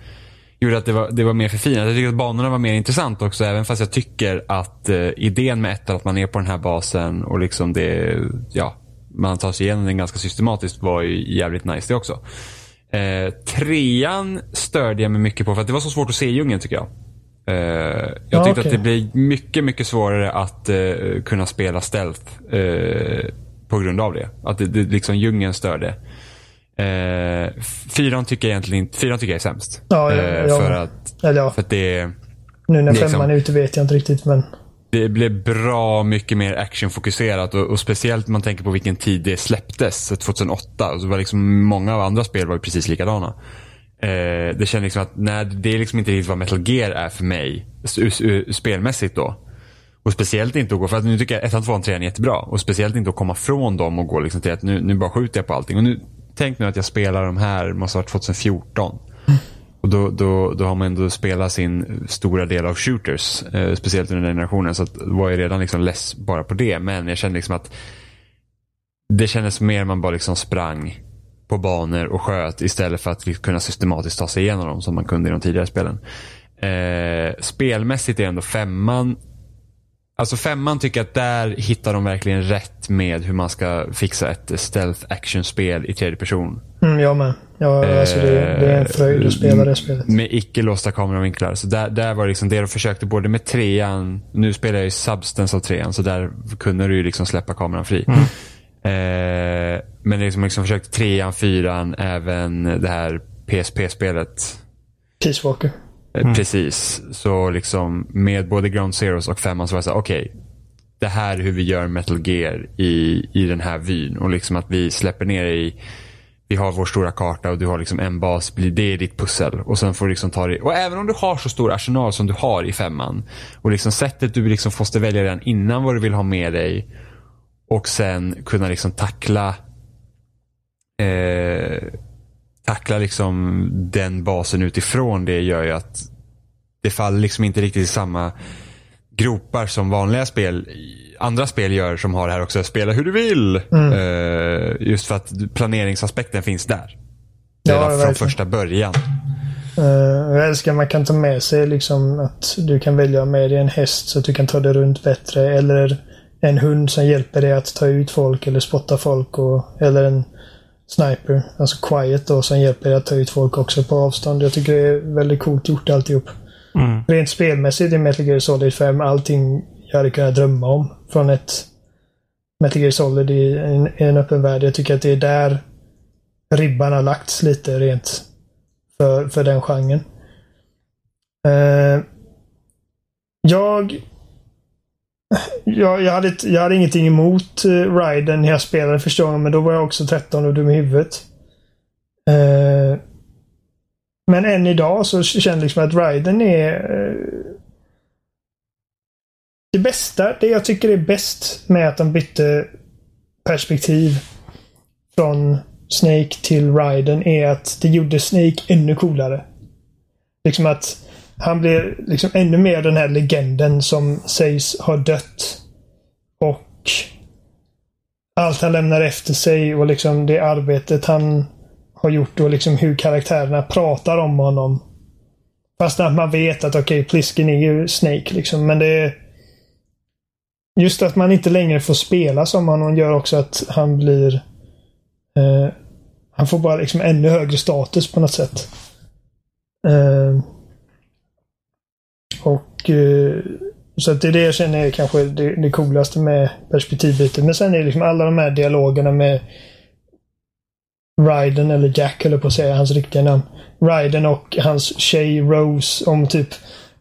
[SPEAKER 2] Gjorde att det var, det var mer förfinat. Jag tycker att banorna var mer intressant också. Även fast jag tycker att eh, idén med ettan, att man är på den här basen och liksom det, ja, man tar sig igenom den ganska systematiskt var ju jävligt nice det också. Eh, trean störde jag mig mycket på för att det var så svårt att se djungeln tycker jag. Uh, jag ja, tyckte okay. att det blir mycket, mycket svårare att uh, kunna spela stealth uh, på grund av det. Att det, det liksom djungeln störde. Uh, fyran tycker jag egentligen fyran tycker jag är sämst.
[SPEAKER 3] Ja, ja, ja.
[SPEAKER 2] För, att, för att det
[SPEAKER 3] Nu när liksom, femman är ute vet jag inte riktigt men.
[SPEAKER 2] Det blev bra mycket mer actionfokuserat och, och speciellt om man tänker på vilken tid det släpptes. Eh, 2008. Och så var liksom, många av andra spel var ju precis likadana. Eh, det kändes liksom att nej, det är liksom inte riktigt vad Metal Gear är för mig. Spelmässigt då. Och speciellt inte att gå, för att nu tycker jag 1, 2 och 3 är jättebra. Och speciellt inte att komma från dem och gå liksom till att nu, nu bara skjuter jag på allting. Och nu, tänk nu att jag spelar de här, måste ha varit 2014. Och då, då, då har man ändå spelat sin stora del av shooters. Eh, speciellt under den generationen. Så att, var jag redan liksom less bara på det. Men jag kände liksom att det kändes mer man bara liksom sprang på banor och sköt istället för att kunna systematiskt ta sig igenom dem som man kunde i de tidigare spelen. Eh, spelmässigt är ändå femman Alltså femman tycker jag att där hittar de verkligen rätt med hur man ska fixa ett stealth action-spel i tredje person.
[SPEAKER 3] Mm, jag med. Ja, alltså det, det, är en fröjd att spela det spelet.
[SPEAKER 2] Med icke låsta kameravinklar. Så där, där var liksom det de försökte både med trean, nu spelar jag ju Substance av trean, så där kunde du ju liksom släppa kameran fri. Mm. Eh, men liksom, liksom försökt trean, fyran, även det här PSP-spelet.
[SPEAKER 3] Peace Walker.
[SPEAKER 2] Eh, mm. Precis. Så liksom med både Ground Zeroes och femman så var det så okej. Okay, det här är hur vi gör Metal Gear i, i den här vyn. Och liksom att vi släpper ner i vi har vår stora karta och du har liksom en bas, det är ditt pussel. Och sen får du liksom ta det. Och även om du har så stor arsenal som du har i femman. Och liksom sättet du liksom måste välja redan innan vad du vill ha med dig. Och sen kunna liksom tackla eh, tackla liksom den basen utifrån det gör ju att det faller liksom inte riktigt i samma gropar som vanliga spel, andra spel gör som har det här också, spela hur du vill.
[SPEAKER 3] Mm.
[SPEAKER 2] Eh, just för att planeringsaspekten finns där.
[SPEAKER 3] Ja,
[SPEAKER 2] Redan från första början.
[SPEAKER 3] Eh, jag älskar att man kan ta med sig liksom att du kan välja med dig en häst så att du kan ta dig runt bättre. Eller en hund som hjälper dig att ta ut folk eller spotta folk. Och, eller en sniper, alltså quiet då, som hjälper dig att ta ut folk också på avstånd. Jag tycker det är väldigt coolt gjort alltihop.
[SPEAKER 1] Mm.
[SPEAKER 3] Rent spelmässigt i Metal Gear Solid 5, allting jag hade kunnat drömma om från ett Metal Gear Solid i en, i en öppen värld. Jag tycker att det är där ribban har lagts lite rent för, för den genren. Eh, jag, jag, jag, hade, jag hade ingenting emot uh, när jag spelade första gången, men då var jag också 13 och dum i huvudet. Eh, men än idag så känner jag liksom att Ryden är eh, det bästa, det jag tycker är bäst med att de bytte perspektiv från Snake till Ryden är att det gjorde Snake ännu coolare. Liksom att han blir liksom ännu mer den här legenden som sägs ha dött. Och allt han lämnar efter sig och liksom det arbetet han har gjort och liksom hur karaktärerna pratar om honom. Fast att man vet att okej, okay, Plisken är ju Snake liksom. Men det är Just att man inte längre får spela som honom gör också att han blir eh, Han får bara liksom ännu högre status på något sätt. Eh, och eh, Så att det är det jag känner är kanske det, det coolaste med perspektivbytet. Men sen är det liksom alla de här dialogerna med Ryden eller Jack eller på att säga hans riktiga namn. Ryden och hans tjej Rose om typ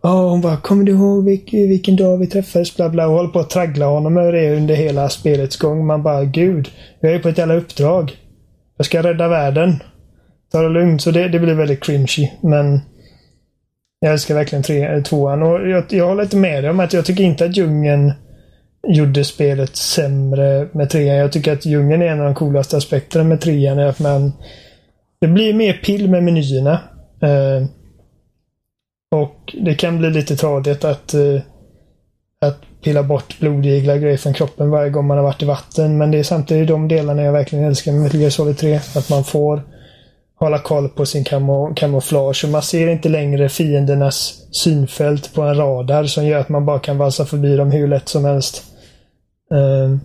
[SPEAKER 3] Ja, hon bara Kommer du ihåg vilken, vilken dag vi träffades? Bla bla. Och håller på att traggla honom över det under hela spelets gång. Man bara Gud. Jag är på ett jävla uppdrag. Jag ska rädda världen. Ta det lugnt. Så det, det blir väldigt cringy. Men jag älskar verkligen tre, eh, tvåan. Och jag, jag håller inte med dig om att jag tycker inte att djungeln gjorde spelet sämre med trean. Jag tycker att djungeln är en av de coolaste aspekterna med trean. Är att man, det blir mer pill med menyerna. Eh, och det kan bli lite tradigt att, eh, att pilla bort blodiglar grejer från kroppen varje gång man har varit i vatten. Men det är samtidigt de delarna jag verkligen älskar med Metal Gear Solid 3. Att man får hålla koll på sin kamouflage. Man ser inte längre fiendernas synfält på en radar som gör att man bara kan valsa förbi dem hur lätt som helst. Ehm,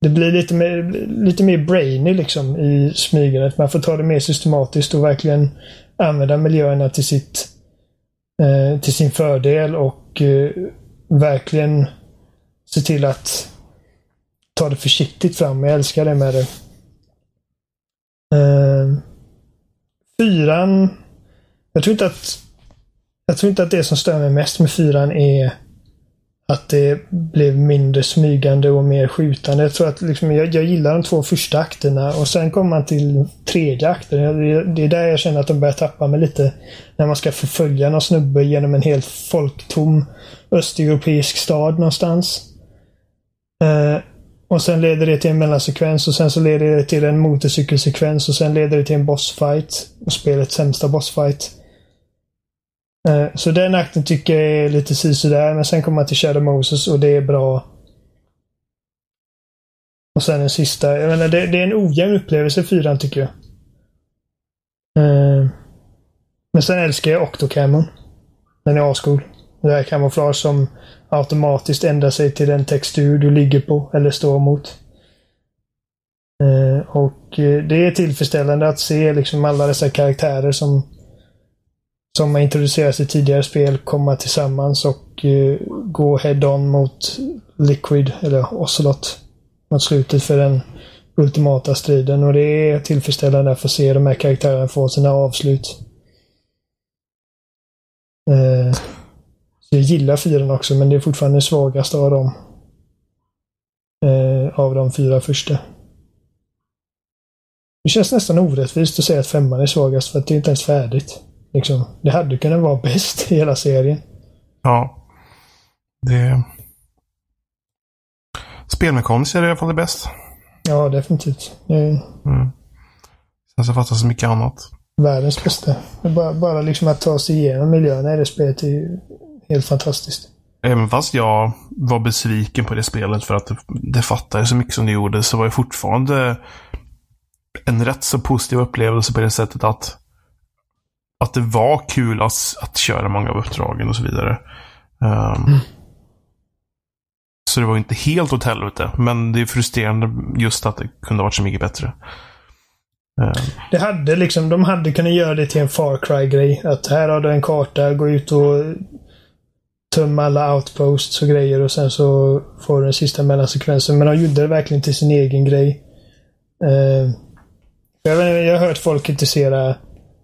[SPEAKER 3] det blir lite mer, lite mer brainy liksom i smygandet. Man får ta det mer systematiskt och verkligen använda miljöerna till sitt eh, till sin fördel och eh, verkligen se till att ta det försiktigt fram. Jag älskar det med det. Ehm, fyran. Jag tror inte att jag tror inte att det som stör mig mest med fyran är att det blev mindre smygande och mer skjutande. Jag tror att liksom, jag, jag gillar de två första akterna och sen kommer man till tredje akten. Det, är där jag känner att de börjar tappa mig lite. När man ska förfölja någon snubbe genom en helt folktom östeuropeisk stad någonstans. Eh, och sen leder det till en mellansekvens och sen så leder det till en motorcykelsekvens och sen leder det till en bossfight. Och spelets sämsta bossfight. Eh, så den akten tycker jag är lite sisådär, men sen kommer man till Shadow Moses och det är bra. Och sen den sista. Jag menar, det, det är en ojämn upplevelse, fyran tycker jag. Eh, men sen älskar jag Octocamon. Den är ascool. Det här kamouflage som automatiskt ändrar sig till den textur du ligger på eller står mot. Eh, och eh, det är tillfredsställande att se liksom alla dessa karaktärer som som har introducerats i tidigare spel komma tillsammans och eh, gå head-on mot Liquid, eller Ocelot, mot slutet för den ultimata striden. Och det är tillfredsställande att få se de här karaktärerna få sina avslut. Jag gillar fyran också, men det är fortfarande den svagaste av dem. Eh, av de fyra första. Det känns nästan orättvist att säga att femman är svagast för att det är inte ens färdigt. Liksom, det hade kunnat vara bäst i hela serien.
[SPEAKER 1] Ja. Det... Spelmekaniskt är det i alla fall det bäst.
[SPEAKER 3] Ja, definitivt. Det...
[SPEAKER 1] Mm. Sen så fattas så mycket annat.
[SPEAKER 3] Världens bästa. Bara, bara liksom att ta sig igenom miljöerna i det spelet är ju helt fantastiskt.
[SPEAKER 1] Även fast jag var besviken på det spelet för att det, fattade så mycket som det gjorde så var det fortfarande en rätt så positiv upplevelse på det sättet att att det var kul att, att köra många av uppdragen och så vidare. Um, mm. Så det var inte helt åt helvete, men det är frustrerande just att det kunde varit så mycket bättre.
[SPEAKER 3] Um. Det hade liksom, de hade kunnat göra det till en Far Cry-grej. Att här har du en karta, gå ut och tömma alla outposts och grejer och sen så får du den sista mellansekvensen. Men de gjorde det verkligen till sin egen grej. Uh, jag, vet, jag har hört folk kritisera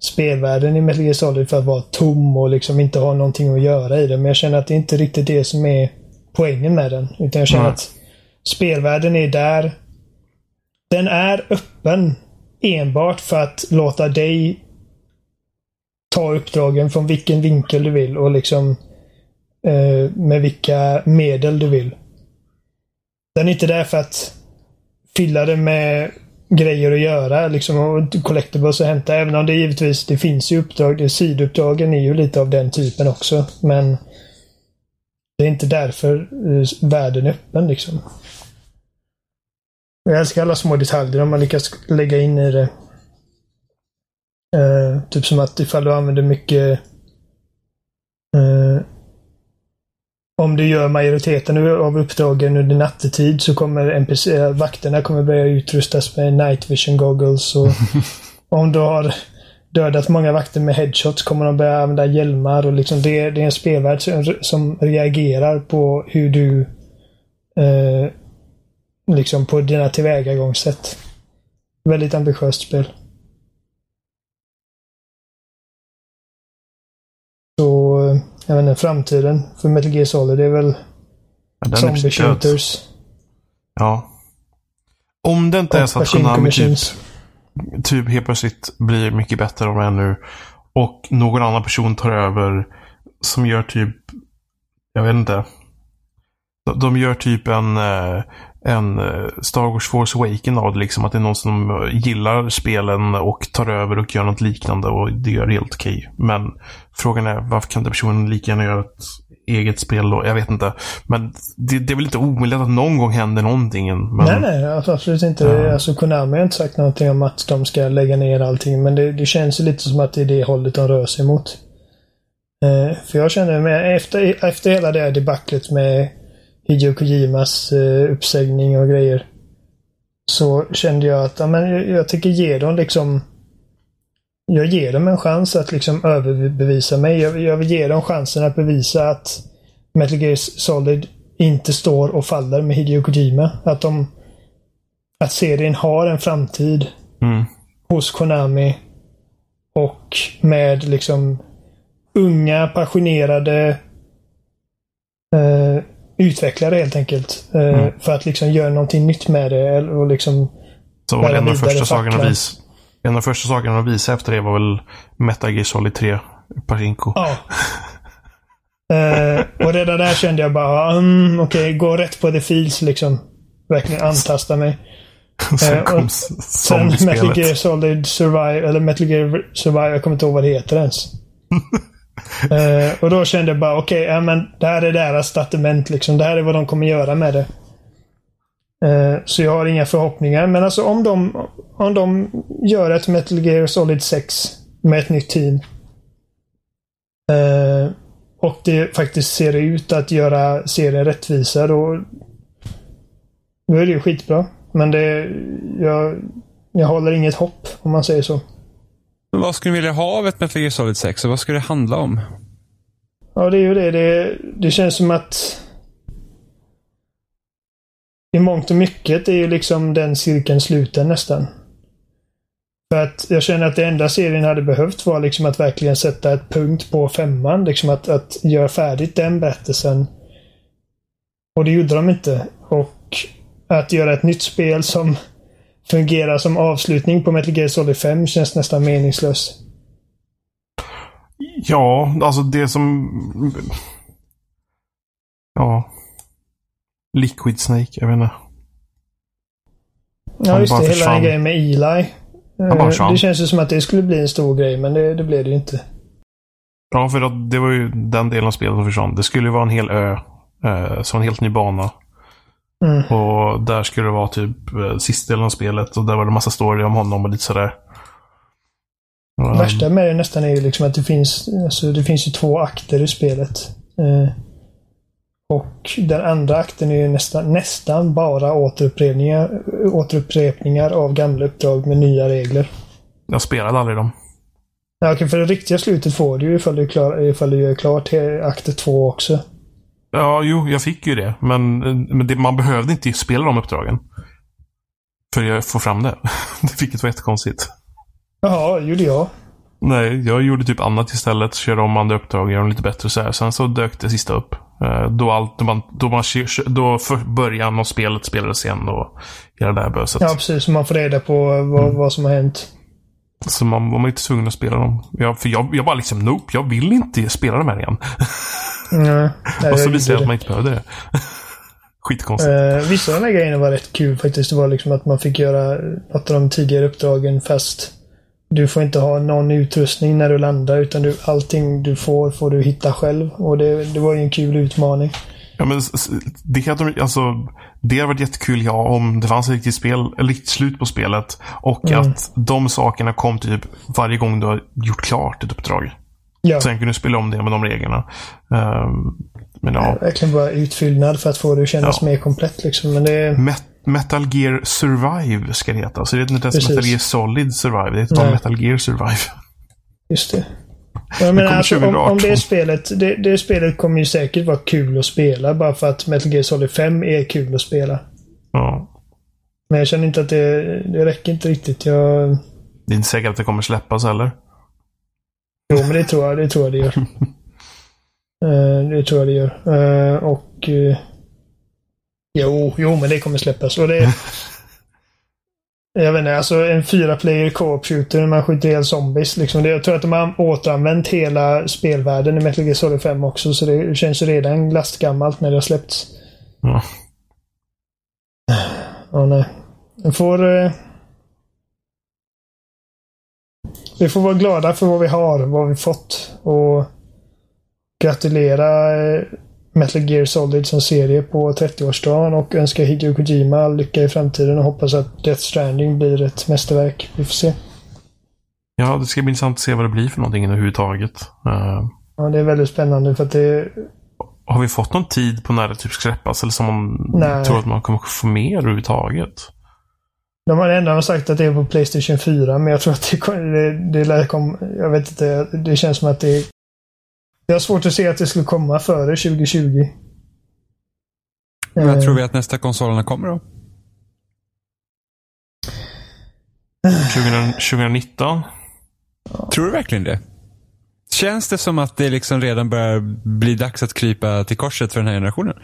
[SPEAKER 3] spelvärlden i Metal Gear Solid för att vara tom och liksom inte ha någonting att göra i det. Men jag känner att det är inte riktigt det som är poängen med den. Utan jag känner mm. att spelvärlden är där. Den är öppen enbart för att låta dig ta uppdragen från vilken vinkel du vill och liksom eh, med vilka medel du vill. Den är inte där för att fylla det med grejer att göra liksom och collectibles att hämta. Även om det givetvis det finns ju uppdrag. Det, sidouppdragen är ju lite av den typen också. Men det är inte därför uh, världen är öppen liksom. Jag älskar alla små detaljer om man lyckas lägga in i det. Uh, typ som att ifall du använder mycket uh, om du gör majoriteten av uppdragen under nattetid så kommer NPC, eh, vakterna kommer börja utrustas med night vision goggles. Och om du har dödat många vakter med headshots kommer de börja använda hjälmar. Och liksom det, det är en spelvärld som, som reagerar på hur du eh, liksom på dina tillvägagångssätt. Väldigt ambitiöst spel. Jag vet inte, framtiden för Metal Gear Solid det är väl ja, zombie shooters.
[SPEAKER 1] Ja. Om det inte och är så att Konami typ, typ helt plötsligt blir mycket bättre än de nu. Och någon annan person tar över som gör typ, jag vet inte. De gör typ en, eh, en eh, Star Wars Force Awaken av det. Liksom, att det är någon som gillar spelen och tar över och gör något liknande och det gör helt okej. Men frågan är varför kan inte personen lika gärna göra ett eget spel? Och, jag vet inte. Men det, det är väl inte omöjligt att någon gång händer någonting. Men...
[SPEAKER 3] Nej, nej. Absolut inte. Ja. Alltså, Konami har inte sagt någonting om att de ska lägga ner allting. Men det, det känns lite som att det är det hållet de rör sig mot. Eh, för jag känner med efter, efter hela det här debaclet med Hideo Kojimas uh, uppsägning och grejer. Så kände jag att ja, men jag, jag tycker ge dem liksom jag ger dem en chans att liksom överbevisa mig. Jag, jag vill ge dem chansen att bevisa att Metal Gear Solid inte står och faller med Hideo Kojima. Att de att serien har en framtid mm. hos Konami. Och med liksom unga, passionerade eh, utvecklare helt enkelt. Eh, mm. För att liksom göra någonting nytt med det. Och liksom
[SPEAKER 1] Så var det en av första sakerna vis, En av första sakerna att visa efter det var väl Metal Gear Solid 3 Pachinko.
[SPEAKER 3] Ja. eh, och redan där kände jag bara, mm, okej, okay, gå rätt på the feels liksom. Verkligen antasta mig.
[SPEAKER 1] sen eh, kom
[SPEAKER 3] Sen Metal Gear Solid Survive, eller Metal Gear Survive, jag kommer inte ihåg vad det heter ens. Uh, och då kände jag bara okej, okay, ja, men det här är deras statement liksom. Det här är vad de kommer göra med det. Uh, så jag har inga förhoppningar. Men alltså om de, om de gör ett Metal Gear Solid 6 med ett nytt team. Uh, och det faktiskt ser ut att göra serien rättvisa då. Då är det ju skitbra. Men det, jag, jag håller inget hopp om man säger så.
[SPEAKER 2] Men vad skulle du vilja ha av ett Metal Gear Solid 6 och vad skulle det handla om?
[SPEAKER 3] Ja, det är ju det. Det, det känns som att i mångt och mycket är ju liksom den cirkeln sluten nästan. För att jag känner att det enda serien hade behövt var liksom att verkligen sätta ett punkt på femman. Liksom att, att göra färdigt den berättelsen. Och det gjorde de inte. Och att göra ett nytt spel som fungerar som avslutning på Metal Gear Solid 5 känns nästan meningslös.
[SPEAKER 1] Ja, alltså det som... Ja. Liquid Snake, jag vet inte.
[SPEAKER 3] Ja, just det. Hela den grejen med Eli. Eh. Det känns ju som att det skulle bli en stor grej, men det, det blev det ju inte.
[SPEAKER 1] Ja, för att det var ju den delen av spelet som försvann. Det skulle ju vara en hel ö. Eh, så en helt ny bana.
[SPEAKER 3] Mm.
[SPEAKER 1] Och där skulle det vara typ eh, sista delen av spelet. Och där var det massa story om honom och lite sådär.
[SPEAKER 3] Det
[SPEAKER 1] Um,
[SPEAKER 3] värsta med det nästan är ju liksom att det finns, alltså det finns ju två akter i spelet. Eh, och den andra akten är ju nästan, nästan bara återupprepningar, återupprepningar av gamla uppdrag med nya regler.
[SPEAKER 1] Jag spelade aldrig dem.
[SPEAKER 3] Ja, okej, för det riktiga slutet får du ju ifall du, klar, ifall du gör klart akt två också.
[SPEAKER 1] Ja, jo, jag fick ju det. Men, men det, man behövde inte spela de uppdragen. För att få fram det. Vilket var jättekonstigt.
[SPEAKER 3] Jaha, gjorde jag.
[SPEAKER 1] Nej, jag gjorde typ annat istället. Körde om andra uppdrag, gör dem lite bättre så här. Sen så dök det sista upp. Eh, Då, allt, då, man, då, man, då början av spelet spelades igen och hela det här böset.
[SPEAKER 3] Ja, precis. Man får reda på vad, vad som har hänt.
[SPEAKER 1] Så man var man inte tvungen att spela dem. Jag, för jag, jag bara liksom, nope, jag vill inte spela dem här igen.
[SPEAKER 3] Nej, nej,
[SPEAKER 1] och så visade jag att man inte behövde det. Skitkonstigt.
[SPEAKER 3] Eh, vissa av de här grejerna var rätt kul faktiskt. Det var liksom att man fick göra något av de tidigare uppdragen fast du får inte ha någon utrustning när du landar utan du, allting du får får du hitta själv. Och det, det var ju en kul utmaning.
[SPEAKER 1] Ja, men det, hade, de- alltså, det hade varit jättekul ja, om det fanns ett riktigt, spel, ett riktigt slut på spelet. Och
[SPEAKER 3] Mm.
[SPEAKER 1] att de sakerna kom typ varje gång du har gjort klart ett uppdrag.
[SPEAKER 3] Ja,
[SPEAKER 1] Sen kunde du spela om det med de reglerna. Ehm, men ja,
[SPEAKER 3] verkligen bara utfyllnad för att få det att kännas
[SPEAKER 1] Ja.
[SPEAKER 3] mer komplett liksom. Men det...
[SPEAKER 1] Met Metal Gear Survive ska det heta. Så det heter inte ens. Metal Gear Solid Survive. Det heter. Metal Gear Survive.
[SPEAKER 3] Just det. Jag menar, alltså, om,
[SPEAKER 1] 2018.
[SPEAKER 3] om det spelet, det, det spelet kommer ju säkert vara kul att spela bara för att Metal Gear Solid 5 är kul att spela.
[SPEAKER 1] Ja.
[SPEAKER 3] Men jag känner inte att det, det räcker inte riktigt. Jag,
[SPEAKER 1] Det är inte säkert att det kommer släppas heller.
[SPEAKER 3] jo, men det tror jag det, tror jag det gör. Eh, det tror jag det gör. Eh, och... eh, jo, jo, men det kommer släppas. Och det, jag vet inte, alltså en fyra player co-op shooter man skjuter ihjäl zombies. Liksom. Jag tror att de har återanvänt hela spelvärlden i Metal Gear Solid 5 också. Så det känns redan lastgammalt när det har släppts.
[SPEAKER 1] Ja.
[SPEAKER 3] Ja, nej. Vi får... Eh, vi får vara glada för vad vi har, vad vi fått. Och gratulera eh, Metal Gear Solid som serie på 30-årsdagen och önska Hideo Kojima all lycka i framtiden och hoppas att Death Stranding blir ett mästerverk. Vi får se.
[SPEAKER 1] Ja, det ska bli intressant att se vad det blir för någonting överhuvudtaget. Uh,
[SPEAKER 3] Ja, det är väldigt spännande för att det...
[SPEAKER 1] har vi fått någon tid på när det typ ska släppas? Eller som man
[SPEAKER 3] Nej.
[SPEAKER 1] tror att man kommer få mer överhuvudtaget?
[SPEAKER 3] De har ändå sagt att det är på Playstation 4, men jag tror att det, det, det kom, Jag vet inte. Det känns som att det... Jag har svårt att se att det skulle komma före 2020.
[SPEAKER 2] När
[SPEAKER 3] Eh,
[SPEAKER 2] tror vi att nästa konsolerna kommer då?
[SPEAKER 1] 20, 2019?
[SPEAKER 2] Tror du verkligen det? Känns det som att det liksom redan börjar bli dags att krypa till korset för den här generationen?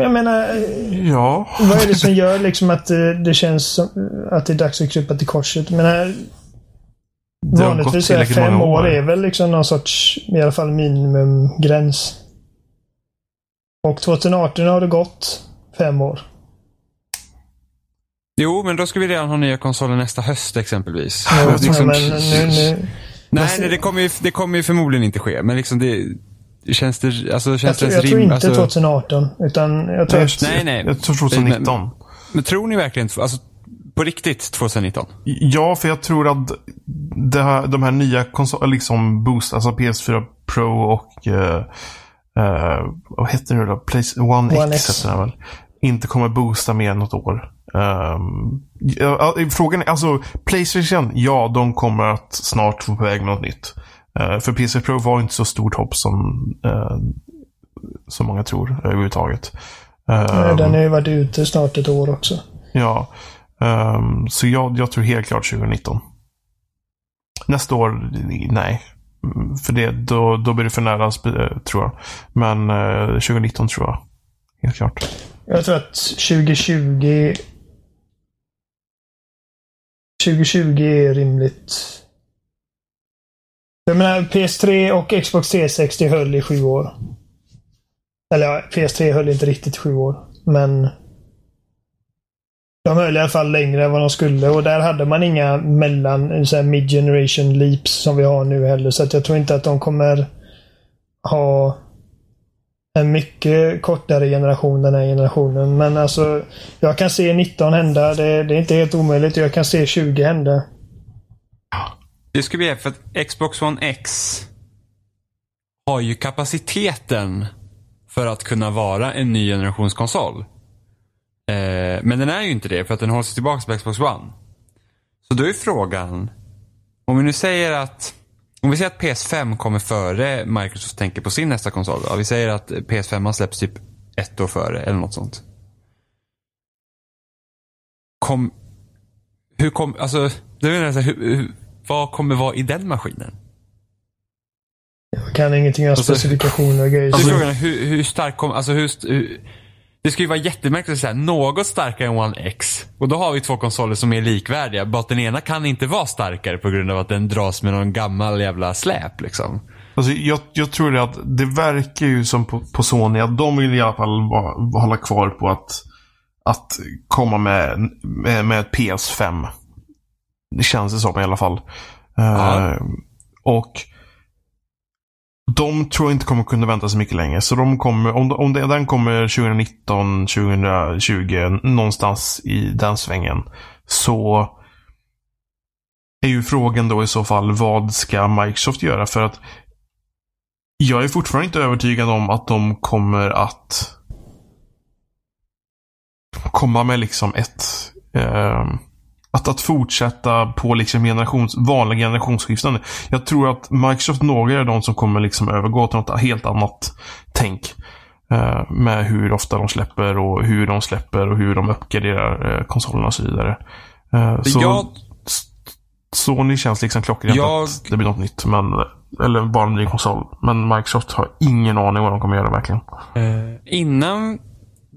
[SPEAKER 3] Jag menar, eh,
[SPEAKER 1] Ja.
[SPEAKER 3] vad är det som gör liksom att det, det känns som att det är dags att krypa till korset? Men här,
[SPEAKER 1] Det
[SPEAKER 3] vanligtvis är fem
[SPEAKER 1] många
[SPEAKER 3] år är väl liksom någon sorts, i alla fall minimumgräns. Och 2018 har det gått fem år.
[SPEAKER 2] Jo, men då ska vi redan ha nya konsoler nästa höst exempelvis.
[SPEAKER 3] Jo,
[SPEAKER 2] Liksom-
[SPEAKER 3] men nu, nu,
[SPEAKER 2] Nej, nej det, kommer ju, det kommer ju förmodligen inte ske. Men liksom det... Känns det... Alltså,
[SPEAKER 3] jag,
[SPEAKER 2] känns
[SPEAKER 3] tror-
[SPEAKER 2] det
[SPEAKER 3] jag tror
[SPEAKER 2] rim,
[SPEAKER 3] inte
[SPEAKER 2] alltså,
[SPEAKER 3] 2018. Utan jag tror att...
[SPEAKER 2] Nej, nej.
[SPEAKER 1] Jag tror 2019.
[SPEAKER 2] Men tror ni verkligen... Alltså, på riktigt 2019?
[SPEAKER 1] Ja, för jag tror att det här, de här nya konsolerna, liksom Boost, alltså PS4 Pro och uh, uh, vad heter det nu då? Place, One,
[SPEAKER 3] One
[SPEAKER 1] X,
[SPEAKER 3] X.
[SPEAKER 1] heter det väl. Inte kommer boosta mer än något år. Um, ja, frågan är, alltså Playstation, ja de kommer att snart få på väg med något nytt. Uh, för PS4 Pro var inte så stort hopp som, uh, som många tror överhuvudtaget.
[SPEAKER 3] eh,
[SPEAKER 1] Um,
[SPEAKER 3] Den har ju varit ute snart ett år också.
[SPEAKER 1] Ja. Um, så jag, jag tror helt klart 2019. Nästa år, nej. För det, då, då blir det för nära, eh, tror jag. Men eh, 2019 tror jag. Helt klart.
[SPEAKER 3] Jag tror att 2020... 2020 är rimligt. Jag menar, PS3 och Xbox 360 höll i sju år. Eller ja, PS3 höll inte riktigt i sju år. Men de höll i alla fall längre än vad de skulle och där hade man inga mellan mid-generation leaps som vi har nu heller. Så att jag tror inte att de kommer ha en mycket kortare generation den här generationen. Men alltså, jag kan se 19 hända. Det, det är inte helt omöjligt. Jag kan se 20 hända.
[SPEAKER 2] Det skulle bli för att Xbox One X har ju kapaciteten för att kunna vara en ny generations konsol. Eh, men den är ju inte det för att den hålls tillbaka på Xbox One. Så då är frågan, om vi nu säger att om vi säger att PS5 kommer före Microsoft tänker på sin nästa konsol. Då. Vi säger att PS5 släpps typ ett år före eller något sånt. Kom, hur kom, alltså, det är hur, hur, vad kommer vara i den maskinen?
[SPEAKER 3] Jag kan ingenting om alltså, specifikationer och grejer.
[SPEAKER 2] Alltså, frågan är hur, hur stark kommer, alltså hur, hur det skulle ju vara jättemärkligt att säga något starkare än One X. Och då har vi två konsoler som är likvärdiga. Bara att den ena kan inte vara starkare på grund av att den dras med någon gammal jävla släp liksom.
[SPEAKER 1] Alltså, jag, jag tror att det verkar ju som på, på Sony att de vill i alla fall va, hålla kvar på att, att komma med, med, med ett PS5. Det känns det som i alla fall. Uh, och de tror jag inte kommer kunna vänta så mycket längre. Så de kommer, om, om den kommer 2019, 2020, någonstans i den svängen. Så är ju frågan då i så fall vad ska Microsoft göra? För att jag är fortfarande inte övertygad om att de kommer att komma med liksom ett eh, att, att fortsätta på liksom generations, vanliga generationsskiften. Jag tror att Microsoft några är de som kommer liksom övergå till något helt annat tänk. Eh, med hur ofta de släpper och hur de släpper och hur de uppgraderar eh, konsolerna och så vidare. Eh, så jag... Sony känns liksom klockrent jag... att det blir något nytt. Men, eller bara en ny konsol. Men Microsoft har ingen aning vad de kommer göra verkligen.
[SPEAKER 2] Eh, innan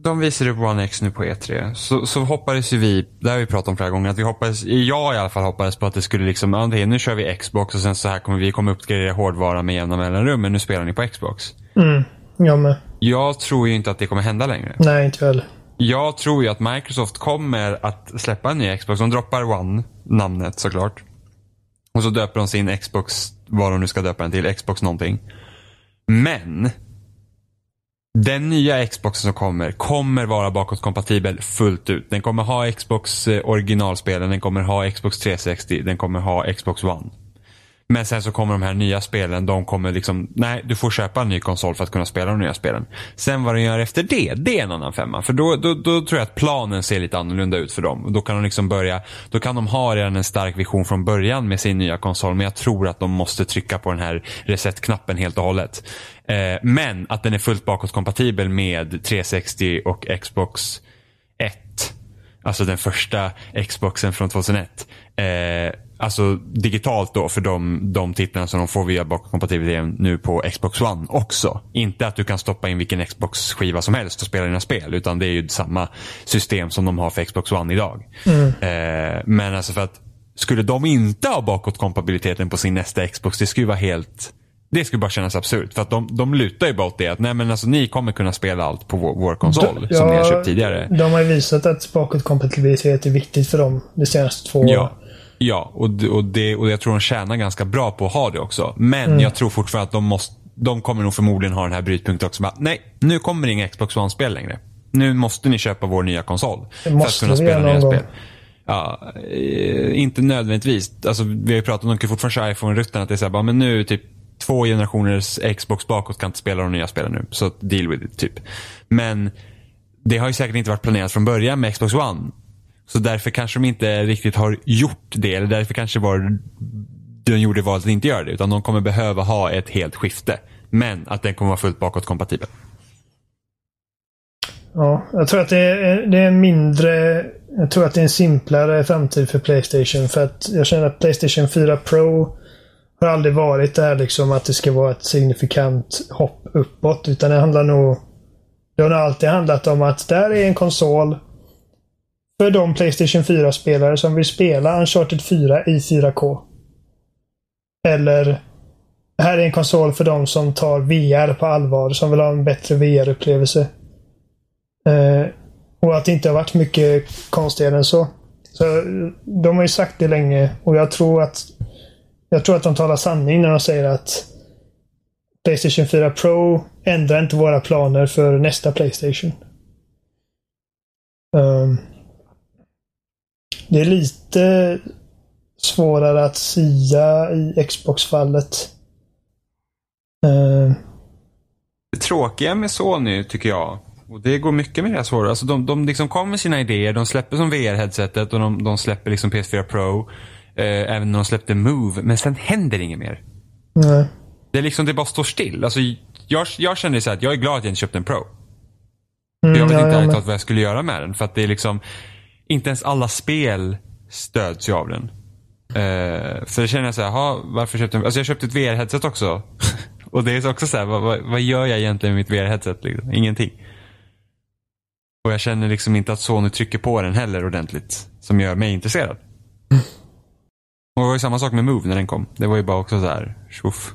[SPEAKER 2] de visade upp One X nu på E3 så, så hoppades ju vi, det har vi pratat om flera gånger, att vi hoppades, jag i alla fall hoppades på att det skulle liksom, ja, nu kör vi Xbox och sen så här kommer vi kommer uppgradera hårdvara med jämna mellanrum, men nu spelar ni på Xbox.
[SPEAKER 3] Mm, jag med.
[SPEAKER 2] Jag tror ju inte att det kommer hända längre.
[SPEAKER 3] Nej, inte väl.
[SPEAKER 2] Jag tror ju att Microsoft kommer att släppa en ny Xbox. De droppar One, namnet såklart. Och så döper de sin Xbox, vad de nu ska döpa den till, Xbox någonting. Men den nya Xboxen som kommer, kommer vara bakåtkompatibel fullt ut. Den kommer ha Xbox eh, originalspelen, den kommer ha Xbox 360, den kommer ha Xbox One. Men sen så kommer de här nya spelen, de kommer liksom, nej du får köpa en ny konsol för att kunna spela de nya spelen. Sen vad de gör efter det, det är en annan femma. För då, då, då tror jag att planen ser lite annorlunda ut för dem. Då kan de liksom börja, då kan de ha redan en stark vision från början med sin nya konsol. Men jag tror att de måste trycka på den här reset-knappen helt och hållet. Eh, men att den är fullt bakåtkompatibel med 360 och Xbox 1. Alltså den första Xboxen från 2001. Eh, Alltså digitalt då för de, de titlarna som de får via bakåtkompatibilitet nu på Xbox One också. Inte att du kan stoppa in vilken Xbox-skiva som helst och spela dina spel. Utan det är ju samma system som de har för Xbox One idag. Mm. Eh, men alltså för att skulle de inte ha bakåtkompatibiliteten på sin nästa Xbox, det skulle vara helt det skulle bara kännas absurt. För att de, de lutar ju bara åt det. Att nej men alltså ni kommer kunna spela allt på vår, vår konsol. Ja, som ni har köpt tidigare.
[SPEAKER 3] De har ju visat att bakåtkompatibilitet är viktigt för dem de senaste två åren.
[SPEAKER 2] Ja. Och, och, det, och jag tror de tjänar ganska bra på att ha det också. Men mm. jag tror fortfarande att de måste de kommer nog förmodligen ha den här brytpunkten också. Bara, nej, nu kommer det inga Xbox One-spel längre. Nu måste ni köpa vår nya konsol.
[SPEAKER 3] För att kunna spela nya spel.
[SPEAKER 2] Ja, eh, inte nödvändigtvis. Alltså, vi har ju pratat om, de kan fortfarande köra iPhone-rutten, att det är så här, bara, men nu typ två generationers Xbox bakåt kan inte spela de nya spelen nu. Så deal with it, typ. Men det har ju säkert inte varit planerat från början med Xbox One. Så därför kanske de inte riktigt har gjort det. Eller därför kanske var de gjorde valet att inte göra det. Utan de kommer behöva ha ett helt skifte. Men att den kommer vara fullt bakåtkompatibel.
[SPEAKER 3] Ja, jag tror att det är, det är mindre... Jag tror att det är en simplare framtid för Playstation. För att jag känner att Playstation 4 Pro har aldrig varit det här liksom att det ska vara ett signifikant hopp uppåt. Utan det handlar nog... Det har nog alltid handlat om att där är en konsol för de Playstation 4-spelare som vill spela Uncharted 4 i 4K. Eller här är en konsol för de som tar VR på allvar, som vill ha en bättre VR-upplevelse. Eh, Och att det inte har varit mycket konstigare än så. Så de har ju sagt det länge och jag tror att jag tror att de talar sanning när de säger att Playstation 4 Pro ändrar inte våra planer för nästa Playstation. Um, det är lite svårare att sia i Xbox-fallet. Uh,
[SPEAKER 2] det tråkiga med Sony tycker jag, och det går mycket med det svårare. Alltså de, de liksom kommer med sina idéer, de släpper som VR-headsetet och de, de, släpper liksom PS4 Pro. Eh, även när de släppte Move, men sen händer inget mer.
[SPEAKER 3] nej.
[SPEAKER 2] Det är liksom, det bara står still. Alltså, jag, jag känner så att jag är glad att jag inte köpte en Pro.
[SPEAKER 3] Mm,
[SPEAKER 2] jag vet
[SPEAKER 3] ja,
[SPEAKER 2] inte
[SPEAKER 3] ja, men-
[SPEAKER 2] vad jag skulle göra med den. För att det är liksom, inte ens alla spel stöds ju av den. Uh, för det känner jag så här, varför köpte jag, alltså jag köpte ett VR-headset också. Och det är också så här, vad, vad, vad gör jag egentligen med mitt VR-headset? Liksom? Ingenting. Och jag känner liksom inte att Sony trycker på den heller ordentligt. Som gör mig intresserad. Och det var ju samma sak med Move när den kom. Det var ju bara också så här, tjoff.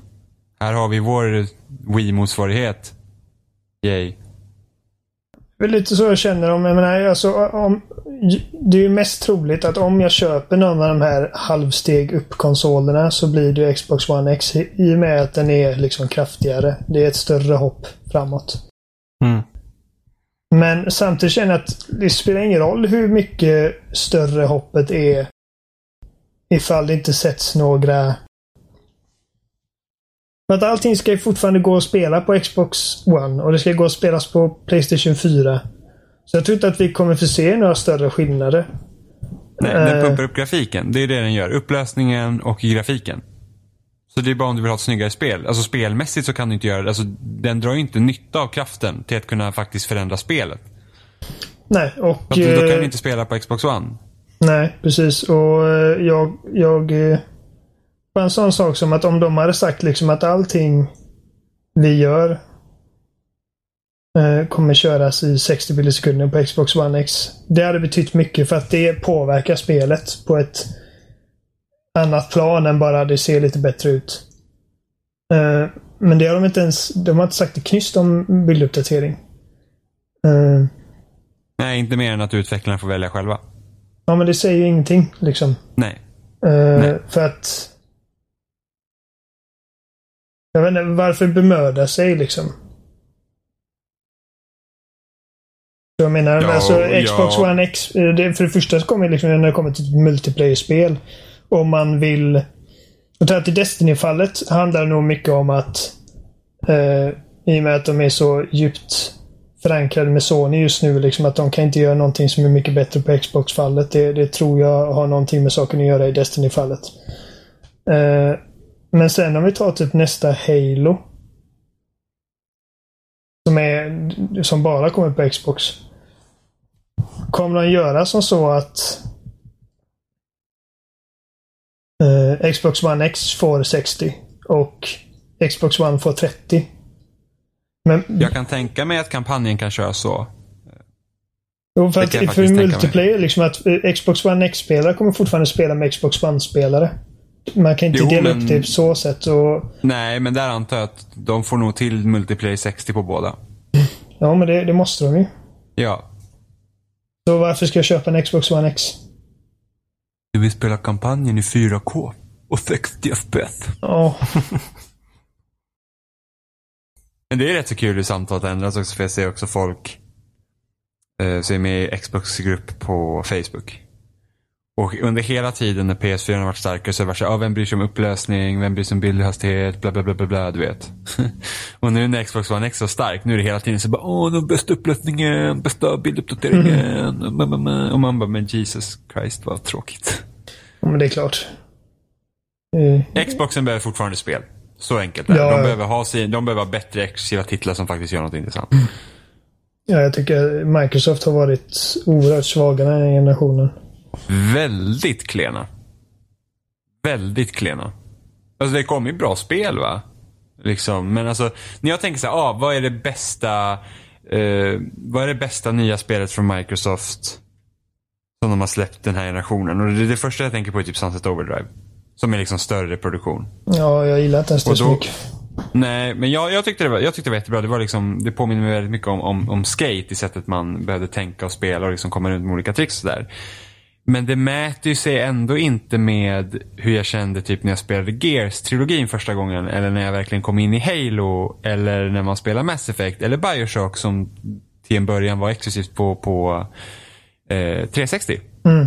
[SPEAKER 2] Här har vi vår Wii-motsvarighet. Yay.
[SPEAKER 3] Det är lite så jag känner om, jag menar, alltså, om, det är ju mest troligt att om jag köper någon av de här halvsteg upp-konsolerna så blir det Xbox One X i i och med att den är liksom kraftigare. Det är ett större hopp framåt.
[SPEAKER 1] Mm.
[SPEAKER 3] Men samtidigt känner jag att det spelar ingen roll hur mycket större hoppet är ifall det inte sätts några... För att allting ska ju fortfarande gå att spela på Xbox One och det ska gå att spelas på Playstation 4. Så jag tror inte att vi kommer få se några större skillnader.
[SPEAKER 2] Nej, den
[SPEAKER 3] Eh.
[SPEAKER 2] pumpar upp grafiken. Det är det den gör. Upplösningen och grafiken. Så det är bara om du vill ha ett snyggare spel. Alltså spelmässigt så kan du inte göra det. Alltså, den drar ju inte nytta av kraften till att kunna faktiskt förändra spelet.
[SPEAKER 3] Nej, och...
[SPEAKER 2] Att då kan
[SPEAKER 3] eh,
[SPEAKER 2] du inte spela på Xbox One.
[SPEAKER 3] Nej, precis. Och eh, jag... jag eh, bara en sån sak som att om de hade sagt liksom att allting vi gör eh, kommer köras i 60 bilder sekunden på Xbox One X. Det hade betytt mycket för att det påverkar spelet på ett annat plan än bara det ser lite bättre ut. Eh, men det har de inte ens... De har inte sagt ett knyst om bilduppdatering. Eh,
[SPEAKER 2] Nej, inte mer än att utvecklarna får välja själva.
[SPEAKER 3] ja, men det säger ju ingenting liksom.
[SPEAKER 2] Nej.
[SPEAKER 3] Eh,
[SPEAKER 2] Nej.
[SPEAKER 3] För att... Jag vet inte, varför bemöda sig liksom? Jag menar,
[SPEAKER 2] Ja,
[SPEAKER 3] alltså
[SPEAKER 2] ja.
[SPEAKER 3] Xbox One X, eh, det, för det första så kommer det liksom när det kommer till ett multiplayer-spel. Om man vill... Jag tror att i Destiny-fallet handlar det nog mycket om att eh, i och med att de är så djupt förankrade med Sony just nu, liksom att de kan inte göra någonting som är mycket bättre på Xbox-fallet. Det, det tror jag har någonting med saken att göra i Destiny-fallet. Eh, men sen om vi tar typ nästa Halo. Som, är, som bara kommer på Xbox. Kommer de göra som så att eh, Xbox One X får 60 och Xbox One får 30? Men,
[SPEAKER 2] Jag kan tänka mig att kampanjen kan köra så.
[SPEAKER 3] Jo, för att för
[SPEAKER 2] tänka mig.
[SPEAKER 3] multiplayer, liksom att eh, Xbox One X-spelare kommer fortfarande spela med Xbox One-spelare. Man kan inte
[SPEAKER 2] Jo,
[SPEAKER 3] dela
[SPEAKER 2] men-
[SPEAKER 3] upp det på så sätt. Och,
[SPEAKER 2] Nej, men där antar jag att de får nog till multiplayer 60 på båda.
[SPEAKER 3] ja, men det, det måste de ju.
[SPEAKER 2] Ja.
[SPEAKER 3] Så varför ska jag köpa en Xbox One X?
[SPEAKER 2] Du vill spela kampanjen i 4K och 60 FPS.
[SPEAKER 3] Ja,
[SPEAKER 2] Men det är rätt så kul hur samtalet ändras också för jag ser också folk eh, som är med i Xbox-grupp på Facebook. Och under hela tiden när PS4 har varit starkare så har det varit så här, ah, vem bryr sig om upplösning, vem bryr sig om bildhastighet, bla bla bla bla bla, du vet. och nu när Xbox One X är så stark, nu är det hela tiden så bara, åh, den bästa upplösningen, bästa bilduppdateringen. Och man bara, men Jesus Christ vad tråkigt.
[SPEAKER 3] men det är klart. Eh,
[SPEAKER 2] Xboxen behöver fortfarande spel. Så enkelt är det.
[SPEAKER 3] Ja.
[SPEAKER 2] De behöver ha, sin, de behöver ha bättre exklusiva titlar som faktiskt gör något intressant.
[SPEAKER 3] Ja, jag tycker Microsoft har varit oerhört svaga den här generationen.
[SPEAKER 2] Väldigt klena. Väldigt klena. Alltså det kommer ju bra spel va? Liksom, men alltså när jag tänker så här, ah, vad är det bästa eh, vad är det bästa nya spelet från Microsoft som de har släppt den här generationen? Och det, det första jag tänker på är typ Sunset Overdrive. Som är liksom större produktion.
[SPEAKER 3] Ja, jag gillar inte ens det så mycket.
[SPEAKER 2] Nej, men jag, jag, tyckte det var, jag tyckte det var jättebra. Det, var liksom, det påminner mig väldigt mycket om, om, om skate i sättet man behövde tänka och spela och liksom komma runt med olika tricks och sådär. Men det mäter ju sig ändå inte med hur jag kände typ när jag spelade Gears-trilogin första gången. Eller när jag verkligen kom in i Halo. Eller när man spelar Mass Effect. Eller Bioshock som till en början var exklusivt på, på eh, 360.
[SPEAKER 3] Mm.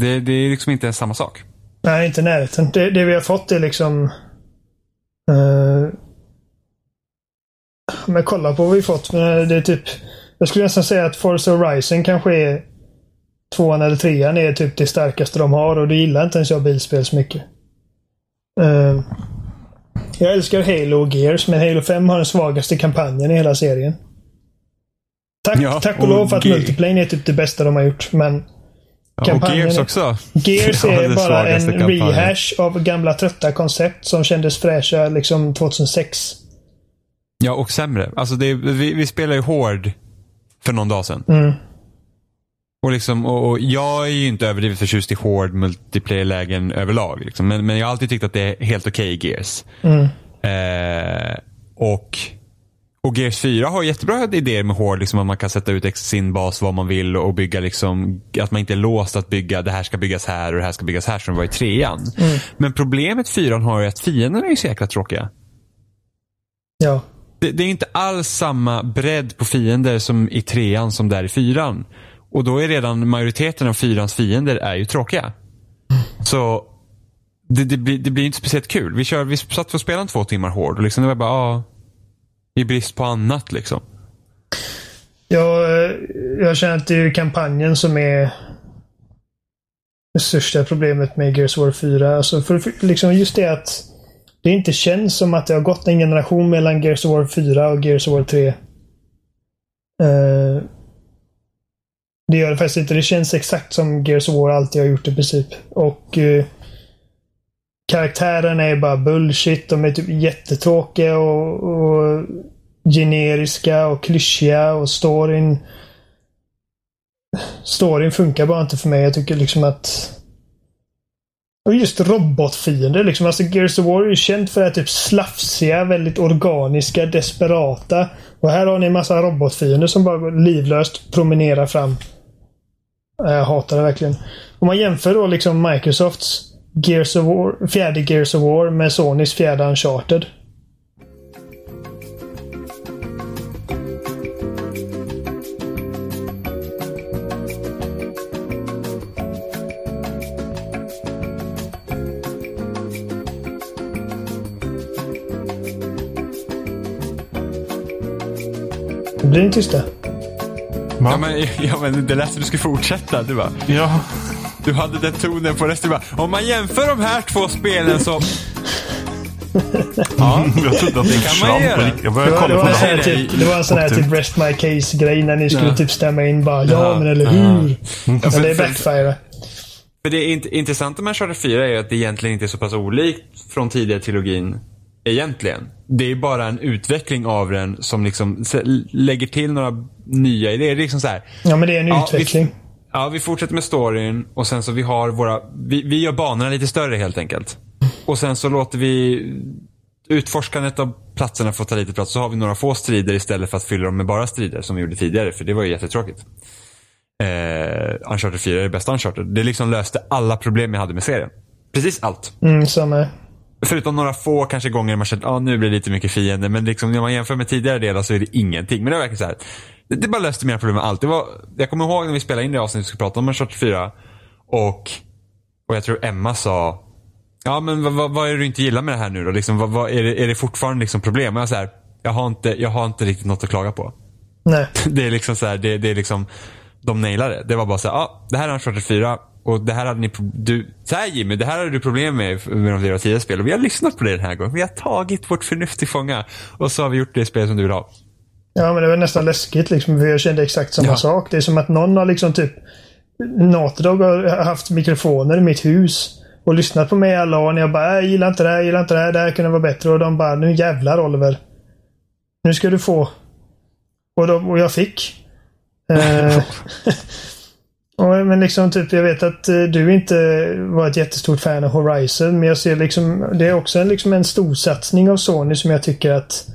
[SPEAKER 2] Det, det är liksom inte ens samma sak.
[SPEAKER 3] Nej, inte närheten. Det, det vi har fått är liksom... Uh, men kolla på vad vi fått. Det är typ... Jag skulle nästan säga att Forza Horizon kanske är tvåan eller trean är typ det starkaste de har och det gillar inte ens jag bilspel så mycket. Uh, jag älskar Halo och Gears, men Halo 5 har den svagaste kampanjen i hela serien. Tack,
[SPEAKER 2] Ja,
[SPEAKER 3] tack och,
[SPEAKER 2] och
[SPEAKER 3] lov för att
[SPEAKER 2] Ge-
[SPEAKER 3] multiplayer är typ det bästa de har gjort, men
[SPEAKER 2] Ja, och
[SPEAKER 3] Kampanjen
[SPEAKER 2] Gears
[SPEAKER 3] är-
[SPEAKER 2] också.
[SPEAKER 3] Gears är bara en
[SPEAKER 2] kampanjen.
[SPEAKER 3] rehash av gamla trötta koncept som kändes fräscha liksom 2006.
[SPEAKER 2] Ja, och sämre. Alltså det, vi, vi spelar ju hård för någon dag sedan.
[SPEAKER 3] Mm.
[SPEAKER 2] Och, liksom, och, och jag är ju inte överdrivet förtjust i hård multiplayer-lägen överlag. Liksom. Men, men jag har alltid tyckt att det är helt okej i Gears.
[SPEAKER 3] Mm.
[SPEAKER 2] Eh, och, och Gears 4 har jättebra idéer med hård. Liksom, att man kan sätta ut sin bas vad man vill och bygga liksom, att man inte är låst att bygga det här ska byggas här och det här ska byggas här som det var i trean. Men problemet 4 har ju att fienderna är så jäkla tråkiga.
[SPEAKER 3] Ja.
[SPEAKER 2] Det, det är inte alls samma bredd på fiender som i trean som där i fyran. Och då är redan majoriteten av fyrans fiender är ju tråkiga. Så det, det, blir, det blir inte speciellt kul. Vi, kör, vi satt och spelade två timmar hård och liksom det var bara, ah, i brist på annat liksom.
[SPEAKER 3] Jag, eh, jag känner att det är kampanjen som är det största problemet med Gears War 4. Alltså för, för, liksom just det att det inte känns som att det har gått en generation mellan Gears War 4 och Gears War 3. Uh, eh, det gör det faktiskt inte. Det känns exakt som Gears of War alltid har gjort i princip. Och eh, karaktärerna är bara bullshit. De är typ jättetråkiga och, och generiska och klyschiga och storyn Storyn funkar bara inte för mig. Jag tycker liksom att och just robotfiender liksom. Alltså Gears of War är ju känt för att typ slafsiga, väldigt organiska, desperata. Och här har ni en massa robotfiender som bara livlöst promenerar fram. Jag hatar det verkligen. Om man jämför då liksom Microsofts Gears of War, fjärde Gears of War med Sonys fjärde Uncharted. Blir ni tysta?
[SPEAKER 2] Ja men, ja, men det lät som du skulle fortsätta. Du, bara,
[SPEAKER 1] Ja.
[SPEAKER 2] du hade den tonen på resten. Du bara, om man jämför de här två spelen så... ja,
[SPEAKER 1] Jag trodde att det
[SPEAKER 2] Det kan man göra.
[SPEAKER 1] Jag
[SPEAKER 3] Det
[SPEAKER 1] började
[SPEAKER 3] var, det
[SPEAKER 1] kolla
[SPEAKER 3] var,
[SPEAKER 1] på
[SPEAKER 3] här
[SPEAKER 2] Nej,
[SPEAKER 1] det.
[SPEAKER 3] typ, det var en sån här typ
[SPEAKER 1] typ-
[SPEAKER 3] rest my case-grej när ni skulle
[SPEAKER 2] Ja.
[SPEAKER 3] typ stämma in bara ja,
[SPEAKER 2] Ja.
[SPEAKER 3] men eller hur?
[SPEAKER 2] Ja,
[SPEAKER 3] Men det backfire.
[SPEAKER 2] För det är int- intressanta med Uncharted 4 är att det egentligen inte är så pass olikt från tidigare trilogin. Egentligen. Det är bara en utveckling av den som liksom lägger till några nya idéer. Det är liksom så här.
[SPEAKER 3] Ja, men det är en
[SPEAKER 2] Ja,
[SPEAKER 3] utveckling.
[SPEAKER 2] Vi, ja, vi fortsätter med storyn och sen så vi har våra, vi, vi gör banorna lite större helt enkelt. Och sen så låter vi utforskandet av platserna få ta lite plats. Så har vi några få strider istället för att fylla dem med bara strider som vi gjorde tidigare. För det var ju jättetråkigt. Eh, Uncharted 4 är det bästa Uncharted. Det liksom löste alla problem jag hade med serien. Precis allt.
[SPEAKER 3] Mm, samma.
[SPEAKER 2] Förutom några få kanske gånger man känner att ah, nu blir det lite mycket fiender. Men liksom, när man jämför med tidigare delar så är det ingenting. Men det var verkligen så här. Det, det bara löste mina problem med allt. Det var, jag kommer ihåg när vi spelade in det avsnittet vi skulle prata om Uncharted 4. Och, och jag tror Emma sa Ja men vad, vad, vad är det du inte gillar med det här nu då? Liksom, vad, vad, är, det, är det fortfarande liksom problem? Och jag, så här, jag, har inte, jag har inte riktigt något att klaga på.
[SPEAKER 3] Nej.
[SPEAKER 2] Det är liksom så här, det, det är liksom, de nailade det. Det var bara så här, ja, det här är Uncharted 4 och det här hade ni, du, så här Jimmy, det här hade du problem med med de fyra tio spel och vi har lyssnat på det den här gången. Vi har tagit vårt förnuft till fånga och så har vi gjort det spel som du vill ha.
[SPEAKER 3] Ja, men det var nästan läskigt liksom. För jag kände exakt samma
[SPEAKER 2] Ja.
[SPEAKER 3] sak. Det är som att någon har liksom typ Naughty Dog har haft mikrofoner i mitt hus och lyssnat på mig alla år när jag bara "Äh, jag gillar inte det här, gillar inte det här, det här kunde vara bättre. Och de bara nu jävlar Oliver. Nu ska du få. Och, de, och jag fick. Eh, och, men liksom typ jag vet att eh, du inte var ett jättestort fan av Horizon. Men jag ser liksom, det är också en, liksom en stor satsning av Sony som jag tycker att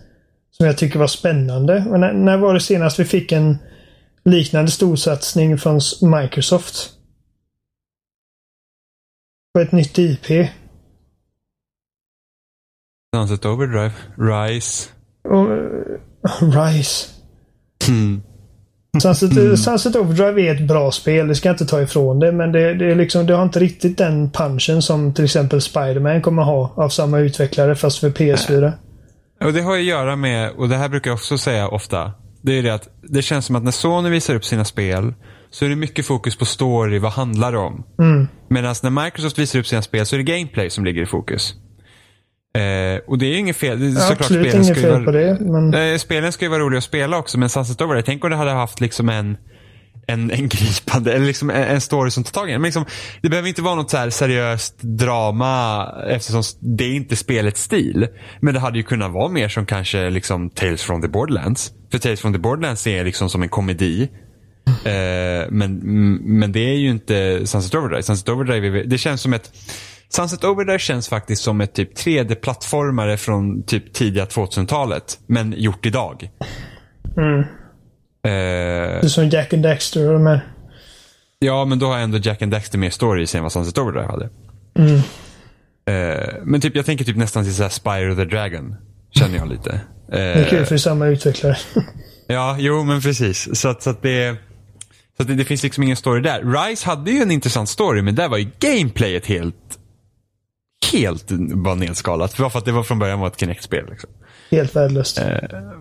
[SPEAKER 3] som jag tycker var spännande. Och när, när var det senast vi fick en liknande storsatsning från Microsoft? På ett nytt IP.
[SPEAKER 2] Sunset Overdrive. Rise.
[SPEAKER 3] Och, Rise.
[SPEAKER 2] Mm.
[SPEAKER 3] Sunset, mm. Sunset Overdrive är ett bra spel, det ska jag inte ta ifrån det. Men det, det, är liksom, det har inte riktigt den punchen som till exempel Spiderman kommer ha av samma utvecklare fast för PS4.
[SPEAKER 2] Och Det har att göra med, och det här brukar jag också säga ofta. Det är det att det känns som att när Sony visar upp sina spel så är det mycket fokus på story, vad handlar det om?
[SPEAKER 3] Mm.
[SPEAKER 2] Medan när Microsoft visar upp sina spel så är det gameplay som ligger i fokus. Eh, och det är inget fel. Det är
[SPEAKER 3] såklart absolut inget fel vara, på det. Men...
[SPEAKER 2] Eh, spelen ska ju vara roliga att spela också, men Sunset Over, tänk om det hade haft liksom en en, en gripande, eller liksom en, en story som tar tag i en. Men liksom, det behöver inte vara något så seriöst drama eftersom det är inte spelets stil. Men det hade ju kunnat vara mer som kanske liksom Tales from the Borderlands. För Tales from the Borderlands är liksom som en komedi. Eh, men, men det är ju inte Sunset Overdrive. Sunset Overdrive, det känns som ett Sunset Overdrive känns faktiskt som ett typ 3D-plattformare från typ tidiga 2000-talet. Men gjort idag.
[SPEAKER 3] Mm.
[SPEAKER 2] Eh,
[SPEAKER 3] det är som Jack and Dexter och de här.
[SPEAKER 2] Ja, men då har ändå Jack and Dexter mer story än vad Sunset Overdrive hade.
[SPEAKER 3] Mm.
[SPEAKER 2] Eh, men typ, jag tänker typ nästan till såhär Spire the Dragon. Känner jag lite. Eh,
[SPEAKER 3] det är kul för det är samma utvecklare.
[SPEAKER 2] ja, jo men precis. Så, att, så att det... Så det, det, finns liksom ingen story där. Rise hade ju en intressant story, men där var ju gameplayet helt helt bara nedskalat. För att det var från början var ett Kinect-spel. Liksom.
[SPEAKER 3] Helt värdelöst.
[SPEAKER 2] Eh,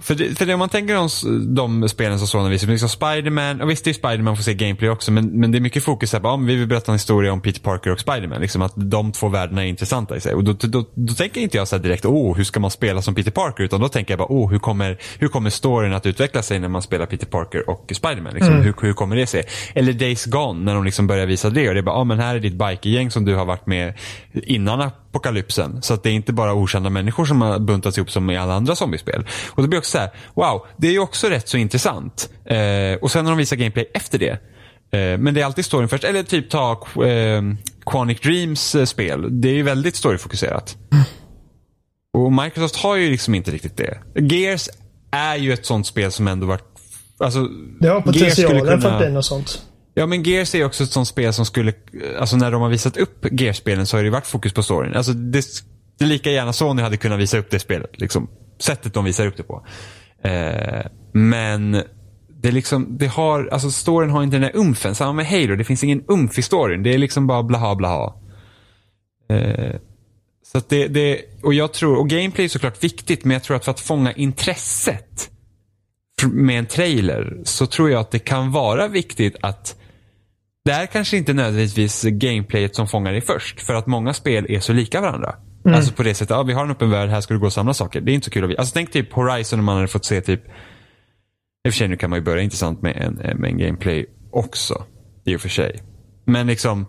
[SPEAKER 2] för, det, för det, om man tänker om de spelen som sådana visar, liksom Spiderman, och visst det är Spiderman får se gameplay också, men, men det är mycket fokus på, om vi vill berätta en historia om Peter Parker och Spiderman. Liksom att de två världarna är intressanta i sig. Och då, då, då, tänker inte jag så direkt, oh, hur ska man spela som Peter Parker? Utan då tänker jag bara, oh, hur kommer, hur kommer storyn att utveckla sig när man spelar Peter Parker och Spiderman? Liksom? Mm. Hur, hur kommer det sig? Eller Days Gone, när de liksom börjar visa det. Och det är bara, ah, men här är ditt bikergäng som du har varit med innan apokalypsen. Så att det är inte bara okända människor som har buntats ihop som i alla andra zombiespel. Och då blir också så här, wow, det är ju också rätt så intressant. Eh, och sen när de visar gameplay efter det. Eh, men det är alltid storyn först. Eller typ ta eh, Quanic Dreams eh, spel. Det är ju väldigt storyfokuserat. Och Microsoft har ju liksom inte riktigt det. Gears är ju ett sånt spel som ändå varit Alltså,
[SPEAKER 3] det har potentialen kunna... för att bli något sånt.
[SPEAKER 2] Ja men Gears är också ett sånt spel som skulle, alltså när de har visat upp Gears-spelen så har det varit fokus på storyn. Alltså det, det är lika gärna Sony hade kunnat visa upp det spelet. Liksom. Sättet de visar upp det på. Eh, men det är liksom, det har, alltså storyn har inte den där umfen. Samma med Halo, det finns ingen umf i storyn. Det är liksom bara blaha blaha. Eh, så att det, det, och jag tror, och gameplay är såklart viktigt, men jag tror att för att fånga intresset med en trailer så tror jag att det kan vara viktigt att det är kanske inte nödvändigtvis gameplayet som fångar dig först. För att många spel är så lika varandra. Mm. Alltså på det sättet, ja, vi har en öppen värld, här ska du gå och samla saker. Det är inte så kul att vi, Alltså tänk typ Horizon om man hade fått se typ, i och för sig nu kan man ju börja intressant med en, med en gameplay också. I och för sig. Men liksom,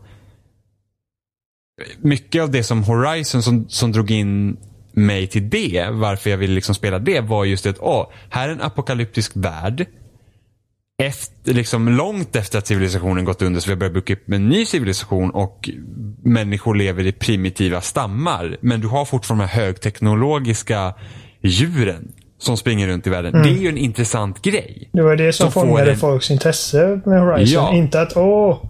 [SPEAKER 2] mycket av det som Horizon som, som drog in mig till det, varför jag ville liksom spela det, var just det att, åh, här är en apokalyptisk värld efter, liksom långt efter att civilisationen gått under så vi har börjat bygga upp en ny civilisation och människor lever i primitiva stammar. Men du har fortfarande de här högteknologiska djuren som springer runt i världen. Mm. Det är ju en intressant grej.
[SPEAKER 3] Det var det som, som fångade en... folks intresse med Horizon. Ja. Inte att åh,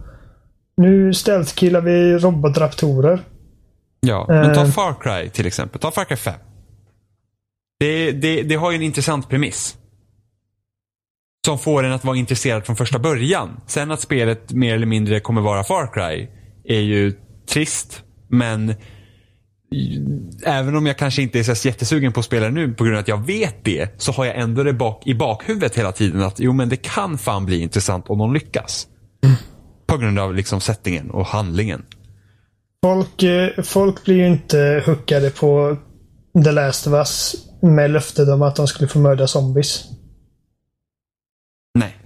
[SPEAKER 3] nu stealth-killar vi robotraptorer.
[SPEAKER 2] Ja, men ta eh. Far Cry till exempel. Ta Far Cry 5. Det, det, det har ju en intressant premiss som får en att vara intresserad från första början. Sen att spelet mer eller mindre kommer vara Far Cry är ju trist. Men även om jag kanske inte är så jättesugen på att spela nu på grund av att jag vet det så har jag ändå det bak, i bakhuvudet hela tiden att jo men det kan fan bli intressant om de lyckas. Mm. På grund av liksom settingen och handlingen.
[SPEAKER 3] Folk, eh, folk blir ju inte hookade på The Last of Us med löftet om att de skulle få mörda zombies.
[SPEAKER 2] Nej.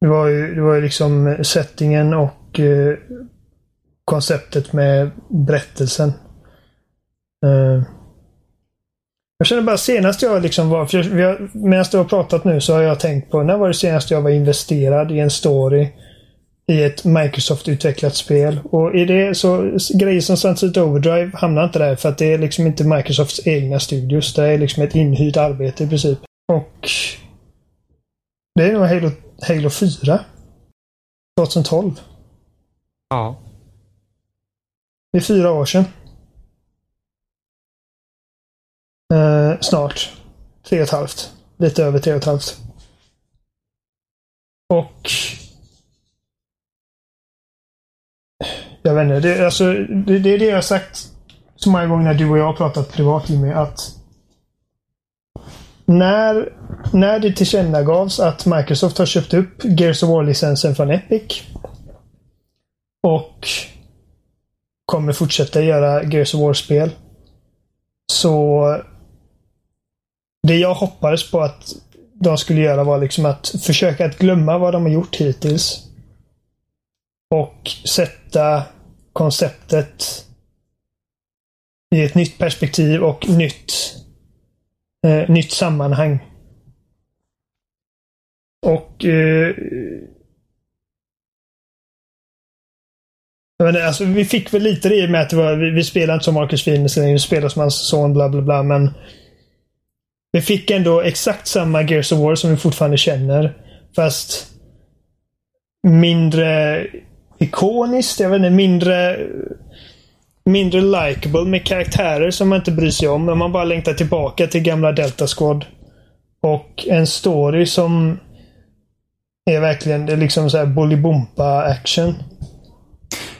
[SPEAKER 3] Det var ju, det var ju liksom eh, settingen och eh, konceptet med berättelsen. Eh, jag känner bara senast jag liksom var, för medan du har pratat nu så har jag tänkt på när var det senast jag var investerad i en story i ett Microsoft-utvecklat spel. Och i det så grejer som Sunset Overdrive hamnar inte där för att det är liksom inte Microsofts egna studios. Det är liksom ett inhyrt arbete i princip. Och det är nog Halo, Halo 4. 2012.
[SPEAKER 2] Ja.
[SPEAKER 3] Det är fyra år sedan. Eh, snart. Tre och ett halvt. Lite över tre och ett halvt. Och... Jag vet inte. Det, alltså, det, det är det jag har sagt så många gånger när du och jag har pratat privat Jimmy. Att när, när det tillkännagavs att Microsoft har köpt upp Gears of War-licensen från Epic. Och kommer fortsätta göra Gears of War-spel. Så det jag hoppades på att de skulle göra var liksom att försöka att glömma vad de har gjort hittills. Och sätta konceptet i ett nytt perspektiv och nytt, eh, nytt sammanhang. Och eh, Men alltså, vi fick väl lite det i och med att var, vi, vi spelade inte som Marcus Phoenix längre. Vi spelade som hans son, bla bla bla. Men vi fick ändå exakt samma Gears of War som vi fortfarande känner. Fast mindre ikoniskt. Jag vet inte, mindre mindre likable med karaktärer som man inte bryr sig om. Men man bara längtar tillbaka till gamla Delta Squad. Och en story som är verkligen det är liksom så här Bolibompa action.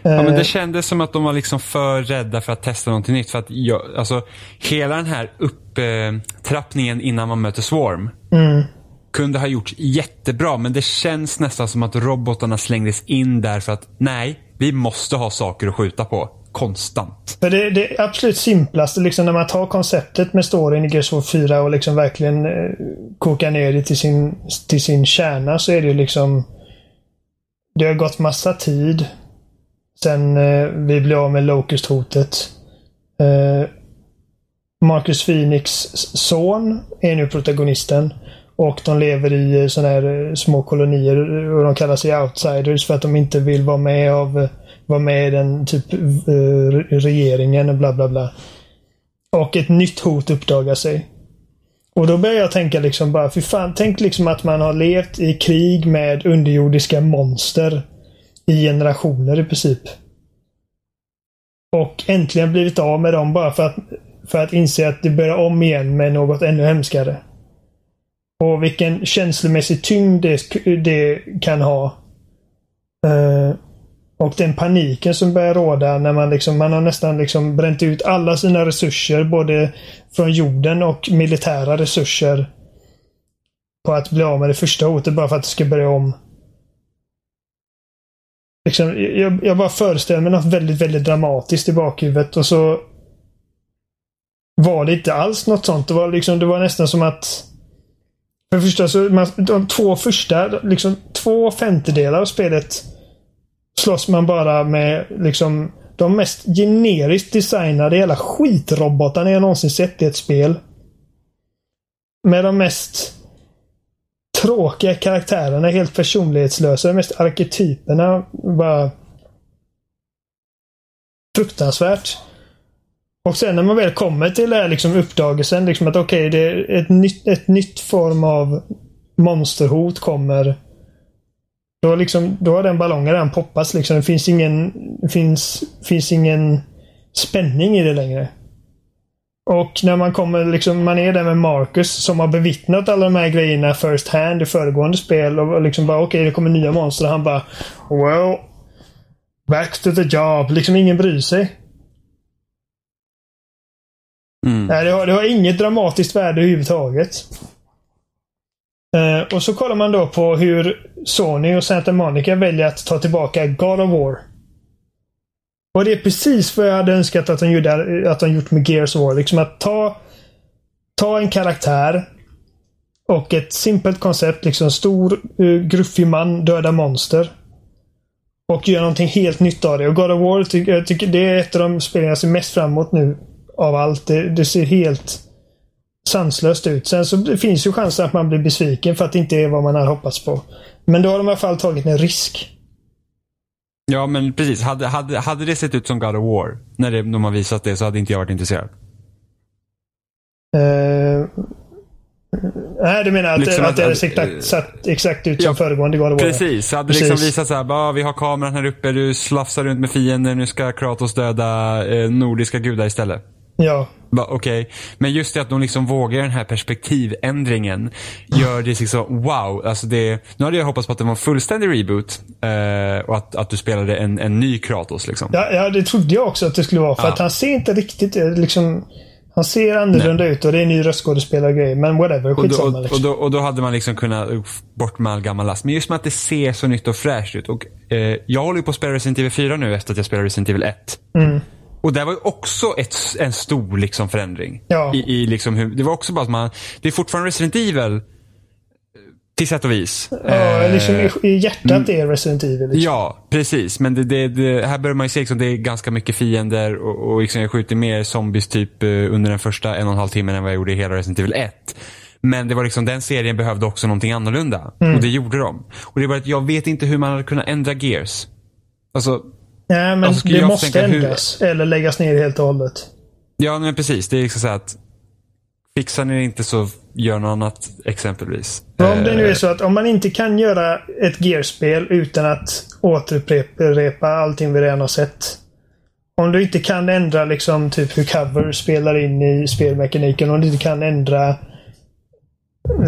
[SPEAKER 2] Ja, men
[SPEAKER 3] Eh,
[SPEAKER 2] det kändes som att de var liksom för rädda för att testa någonting nytt. För att jag, alltså, hela den här upptrappningen innan man möter Swarm
[SPEAKER 3] mm.
[SPEAKER 2] kunde ha gjorts jättebra. Men det känns nästan som att robotarna slängdes in där för att nej, vi måste ha saker att skjuta på. Konstant.
[SPEAKER 3] För det, det absolut simplaste, liksom när man tar konceptet med storyn i Gears 4 och liksom verkligen eh, kokar ner det till sin, till sin kärna så är det ju liksom... Det har gått massa tid sen eh, vi blev av med Locust-hotet. Eh, Marcus Phoenix son är nu protagonisten. Och de lever i eh, såna här eh, små kolonier och de kallar sig outsiders för att de inte vill vara med av eh, vara med i den typ eh, regeringen och bla bla bla. Och ett nytt hot uppdagar sig. Och då börjar jag tänka liksom bara, för fan, tänk liksom att man har levt i krig med underjordiska monster i generationer i princip. Och äntligen blivit av med dem bara för att, för att inse att det börjar om igen med något ännu hemskare. Och vilken känslomässig tyngd det, det kan ha. Eh, och den paniken som börjar råda när man liksom, man har nästan liksom bränt ut alla sina resurser, både från jorden och militära resurser. På att bli av med det första hotet bara för att det ska börja om. Liksom, jag, jag bara föreställer mig något väldigt, väldigt dramatiskt i bakhuvudet och så var det inte alls något sånt. Det var, liksom, det var nästan som att för det första så, man, de två första, liksom två femtedelar av spelet slåss man bara med liksom de mest generiskt designade jävla skitrobotarna jag någonsin sett i ett spel. Med de mest tråkiga karaktärerna, helt personlighetslösa. De mest arketyperna. Bara fruktansvärt. Och sen när man väl kommer till det här liksom uppdagelsen, liksom att okej, okay, det är ett nytt, ett nytt form av monsterhot kommer. Då, liksom, då har den ballongen redan poppats. Liksom. Det finns ingen, finns, finns ingen spänning i det längre. Och när man kommer, liksom, man är där med Marcus som har bevittnat alla de här grejerna first hand i föregående spel och liksom bara okej, okay, det kommer nya monster. Och han bara Well, back to the job. Liksom ingen bryr sig.
[SPEAKER 2] Mm.
[SPEAKER 3] Nej, det har, det har inget dramatiskt värde överhuvudtaget. Eh, och så kollar man då på hur Sony och Santa Monica väljer att ta tillbaka God of War. Och det är precis vad jag hade önskat att de, gjorde, att de gjort med Gears of War. Liksom att ta, ta en karaktär och ett simpelt koncept. Liksom stor, uh, gruffig man, döda monster. Och göra någonting helt nytt av det. Och God of War, ty jag tycker det är ett av de spel jag ser mest fram emot nu. Av allt. Det, det ser helt sanslöst ut. Sen så det finns ju chansen att man blir besviken för att det inte är vad man har hoppats på. Men då har de i alla fall tagit en risk.
[SPEAKER 2] Ja, men precis. Hade, hade, hade det sett ut som God of War, när det, de har visat det, så hade inte jag varit intresserad.
[SPEAKER 3] Uh, nej, du menar att,
[SPEAKER 2] Liksom
[SPEAKER 3] att,
[SPEAKER 2] att-
[SPEAKER 3] det hade sett exakt, sett exakt ut som
[SPEAKER 2] Ja,
[SPEAKER 3] föregående God of War?
[SPEAKER 2] Precis, hade
[SPEAKER 3] Precis.
[SPEAKER 2] liksom visat så här, bara, vi har kameran här uppe, du slafsar runt med fiender, nu ska Kratos döda eh, nordiska gudar istället.
[SPEAKER 3] Ja.
[SPEAKER 2] Okej, men just det att de liksom vågar den här perspektivändringen gör det liksom wow. Alltså det, nu hade jag hoppats på att det var en fullständig reboot eh, och att, att du spelade en, en ny Kratos. Liksom.
[SPEAKER 3] Ja, ja, det trodde jag också att det skulle vara. För
[SPEAKER 2] Ja.
[SPEAKER 3] att han ser inte riktigt eh, liksom... Han ser annorlunda ut och det är en ny röstskådespelargrej. Men whatever,
[SPEAKER 2] Och då,
[SPEAKER 3] skitsamma.
[SPEAKER 2] och, och,
[SPEAKER 3] liksom.
[SPEAKER 2] då, och då hade man liksom kunnat bort med all gammal last. Men just med att det ser så nytt och fräscht ut. Och, eh, jag håller ju på att spela Resident Evil 4 nu efter att jag spelade Resident Evil 1.
[SPEAKER 3] Mm.
[SPEAKER 2] Och det var ju också ett, en stor liksom förändring.
[SPEAKER 3] Ja.
[SPEAKER 2] I, i liksom hur, det var också bara att man, det är fortfarande Resident Evil. eh, Till sätt och vis.
[SPEAKER 3] Ja,
[SPEAKER 2] Eh,
[SPEAKER 3] liksom i, hjärtat är Resident Evil. Liksom.
[SPEAKER 2] Ja, precis. Men det, det, det, här börjar man ju se liksom, det är ganska mycket fiender och, och liksom jag skjuter mer zombies typ eh, under den första en och en halv timmen än vad jag gjorde i hela Resident Evil 1. Men det var liksom, den serien behövde också någonting annorlunda. Och det gjorde de. Och det var att jag vet inte hur man hade kunnat ändra gears. Alltså,
[SPEAKER 3] Nej, men
[SPEAKER 2] Alltså,
[SPEAKER 3] det måste
[SPEAKER 2] tänka hur-
[SPEAKER 3] ändras. Eller läggas ner helt och hållet.
[SPEAKER 2] ja men precis. Det är liksom så här att fixar ni det inte så gör något annat exempelvis.
[SPEAKER 3] Men om det nu
[SPEAKER 2] Eh,
[SPEAKER 3] är så att om man inte kan göra ett Gearspel utan att återupprepa allting vi redan har sett. Om du inte kan ändra liksom typ hur cover spelar in i spelmekaniken. Om du inte kan ändra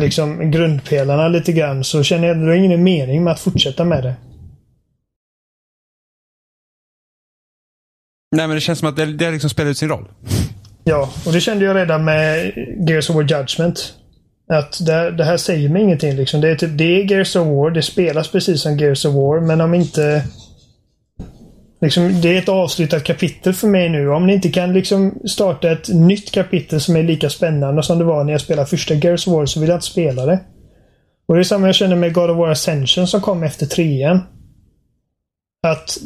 [SPEAKER 3] liksom grundpelarna lite grann så känner jag att det är ingen mening med att fortsätta med det.
[SPEAKER 2] Nej men det känns som att det, det har liksom spelat ut sin roll.
[SPEAKER 3] Ja, och det kände jag redan med Gears of War Judgment. Att det, det här säger mig ingenting. Liksom. Det, är typ, det är Gears of War, det spelas precis som Gears of War, men om inte... Liksom, det är ett avslutat kapitel för mig nu. Om ni inte kan liksom starta ett nytt kapitel som är lika spännande som det var när jag spelade första Gears of War så vill jag inte spela det. Och det är samma jag känner med God of War Ascension som kom efter trean. Att